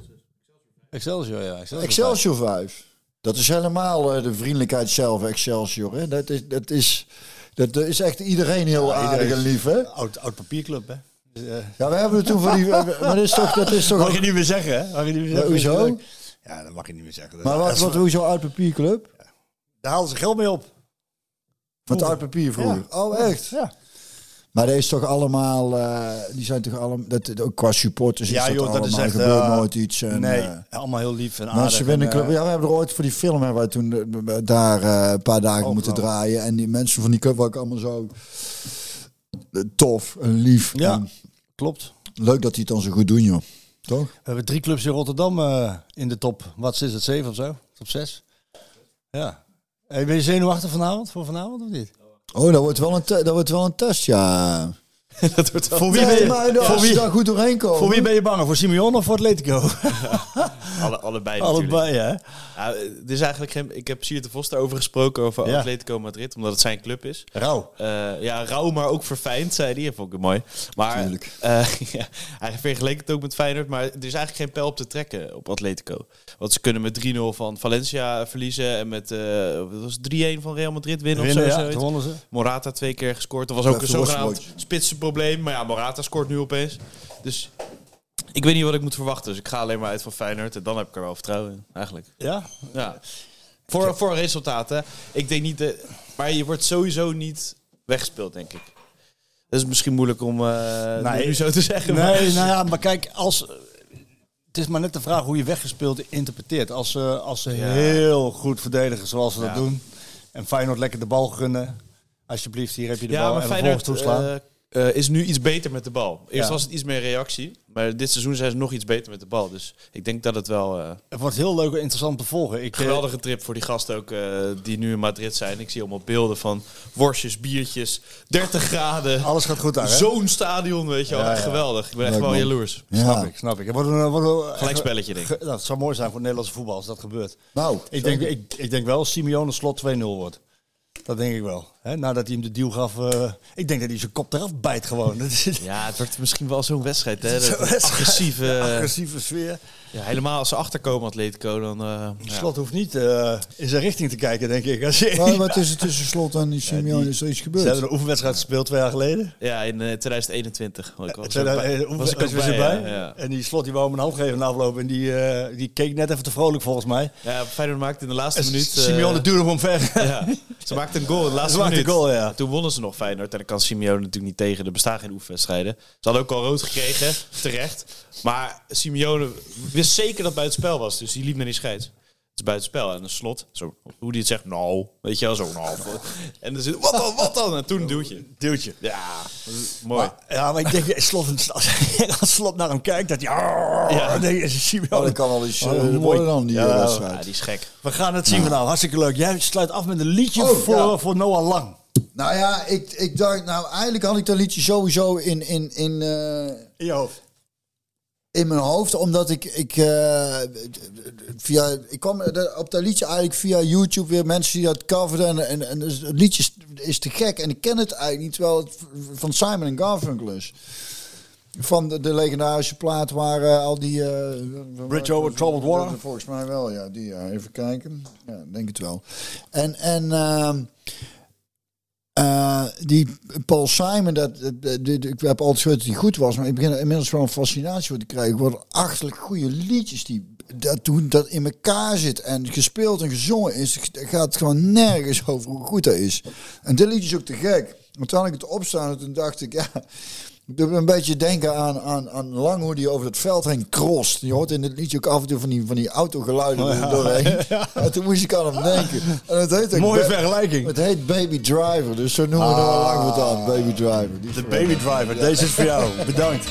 Excelsior, ja. Excelsior. Excelsior 5. Dat is helemaal eh, de vriendelijkheid zelf, Excelsior. Hè? Dat, is, dat, is, dat is echt iedereen heel Ja, aardig iedereen en lief, hè? Oud, oud papierclub, hè? Eh, Ja, we hebben het toen voor die... Maar dat is toch... Dat is toch *laughs* mag ook- je niet meer zeggen, hè? Mag je niet meer Ja, zeggen. hoezo? Ja, dat mag je niet meer zeggen. Maar Dat- wat, dat wat, is- hoezo uit papierclub? Daar haalden ze geld mee op. Met uit papier vroeger. Oh, echt? Ja. Maar deze toch allemaal... eh, die zijn toch allemaal... Dat, ook qua supporters Ja, is dat joh, dat is echt, gebeurt eh, nooit iets. En, nee, allemaal heel lief en aardig. En, club. eh, Ja, we hebben er ooit voor die film hebben wij toen daar een paar dagen Oh, moeten draaien. En die mensen van die club waren ook allemaal zo tof en lief. Ja. En Klopt. leuk dat die het dan zo goed doen, joh. Toch? We hebben drie clubs in Rotterdam eh, in de top. Wat is het, zeven of zo? Top zes? Ja. Hey, ben je zenuwachtig vanavond, voor vanavond of niet? Oh, dat wordt wel een, dat wordt wel een test, ja. *laughs* dat wordt wel Voor wie, Nee, ben je, maar als voor, daar goed doorheen komen. voor wie ben je bang? Voor Simeon of voor Atletico? *laughs* alle, allebei natuurlijk. Allebei, hè? Ja, het is eigenlijk geen, ik heb Siert de Vos daarover gesproken, over Ja. Atletico Madrid, omdat het zijn club is. Rauw. Eh, ja, rauw, maar ook verfijnd, zei hij. Dat vond ik mooi. Maar Tuurlijk. eh, *laughs* ja, hij vergeleek het ook met Feyenoord, maar er is eigenlijk geen pijl op te trekken op Atletico. Want ze kunnen met 3-0 van Valencia verliezen en met eh, wat was het, 3-1 van Real Madrid winnen, Winnen, of zo. ja. Morata twee keer gescoord. Dat was ook een zogenaamd worstbroodje. Spitsenprobleem. Maar ja, Morata scoort nu opeens. Dus Ik weet niet wat ik moet verwachten, dus ik ga alleen maar uit van Feyenoord. En dan heb ik er wel vertrouwen in, eigenlijk. Ja? Ja. Voor, voor resultaten. Ik denk niet... De, maar je wordt sowieso niet weggespeeld, denk ik. Dat is misschien moeilijk om eh Nee. nu zo te zeggen. maar- Nee, nou ja, maar kijk, als, het is maar net de vraag hoe je weggespeeld interpreteert. Als ze, als ze Ja. heel goed verdedigen zoals ze Ja. dat doen. En Feyenoord lekker de bal gunnen. Alsjeblieft, hier heb je de Ja, bal. maar en vervolgens toeslaan. eh, eh, is nu iets beter met de bal. Eerst Ja. was het iets meer reactie. Maar dit seizoen zijn ze nog iets beter met de bal. Dus ik denk dat het wel... eh, het wordt heel leuk en interessant te volgen. Ik, eh, geweldige trip voor die gasten ook die nu in Madrid zijn. Ik zie allemaal beelden van worstjes, biertjes, 30 graden. Alles gaat goed daar? Zo'n stadion, weet je wel. Ja, Echt ja. geweldig. Ik ben echt Leuk, wel man. jaloers. Snap ik, snap ik. Het wordt een, wordt een- Gelijkspelletje, denk ik. Ge- nou, het zou mooi zijn voor het Nederlandse voetbal als dat gebeurt. Nou, Ik denk, ik, ik denk wel Simeone slot 2-0 wordt. Dat denk ik wel. Nadat hij hem de deal gaf. eh, ik denk dat hij zijn kop eraf bijt gewoon. *laughs* Ja, het wordt misschien wel zo'n wedstrijd. Hè? *laughs* Zo'n wedstrijd. agressieve, *laughs* agressieve sfeer. Ja, helemaal als ze achterkomen, Atletico, dan... eh, ja. Slot hoeft niet eh, in zijn richting te kijken, denk ik. Als je, maar wat is er tussen slot en die Simeone? Is er iets Ze gebeurd? hebben een oefenwedstrijd gespeeld twee jaar geleden. Ja, in eh, 2021. Was ik was Twee ook jaar- bij- eh, was ik was je bij, erbij. ja, ja. En die slot die wou hem een hand geven na afloop. En die, eh, die keek net even te vrolijk volgens mij. Ja, Feyenoord maakte in de laatste En minuut... Simeone duwde hem omver. *laughs* ja, ze maakte een goal in de laatste Ze maakte minuut. een goal, ja. Toen wonnen ze nog Feyenoord. En dan kan Simeone natuurlijk niet tegen. Er bestaan geen oefenwedstrijden. Ze hadden ook al rood gekregen. Terecht. Maar Simeone wist zeker dat het buitenspel was. Dus die liep naar die scheids. Het is buitenspel. En een slot. Zo, hoe die het zegt. Nou. Weet je wel. Zo. Nou. En dan zit wat dan? Wat dan? En toen een duwtje. Duwtje. Ja. Mooi. Maar, ja, maar ik denk, slot, als, *laughs* als slot naar hem kijkt, dat hij... Ja. Ja. Nee, is Simeone. Oh, dat kan wel eens Oh, eh, mooi. dan, die Ja, eh, Ja, die is gek. We gaan het zien vanavond. Hartstikke leuk. Jij sluit af met een liedje Oh, voor, ja. voor Noah Lang. Nou ja, ik, ik dacht, nou eigenlijk had ik dat liedje sowieso in, in, in, eh, In je hoofd. In mijn hoofd, omdat ik, ik eh, via, ik kwam op dat liedje eigenlijk via YouTube weer mensen die dat coverden en, en, en dus het liedje is, is te gek en ik ken het eigenlijk niet, terwijl het van Simon en Garfunkel is. Van de, de legendarische plaat waar eh, al die... eh, Bridge over Troubled Water? Volgens mij wel, ja. Die, ja. Even kijken. Ja, denk het wel. En, en eh, die Paul Simon, dat, ik heb altijd gehoord dat hij goed was, maar ik begin inmiddels wel een fascinatie voor te krijgen. Wat achterlijk goede liedjes die dat dat in elkaar zit en gespeeld en gezongen is, het gaat gewoon nergens over hoe goed dat is. En dit liedje is ook te gek. Want toen had ik het opstaan en toen dacht ik, ja, ik doe me een beetje denken aan, aan, aan Lang hoe die over het veld heen crost. Je hoort in het liedje ook af en toe van die, van die autogeluiden er doorheen. *laughs* En toen moest ik aan hem denken. En het heet Mooie vergelijking. Het heet Baby Driver, dus zo noemen we hem al lang wat aan. Baby Driver. De Baby Driver. Deze is voor jou. Bedankt.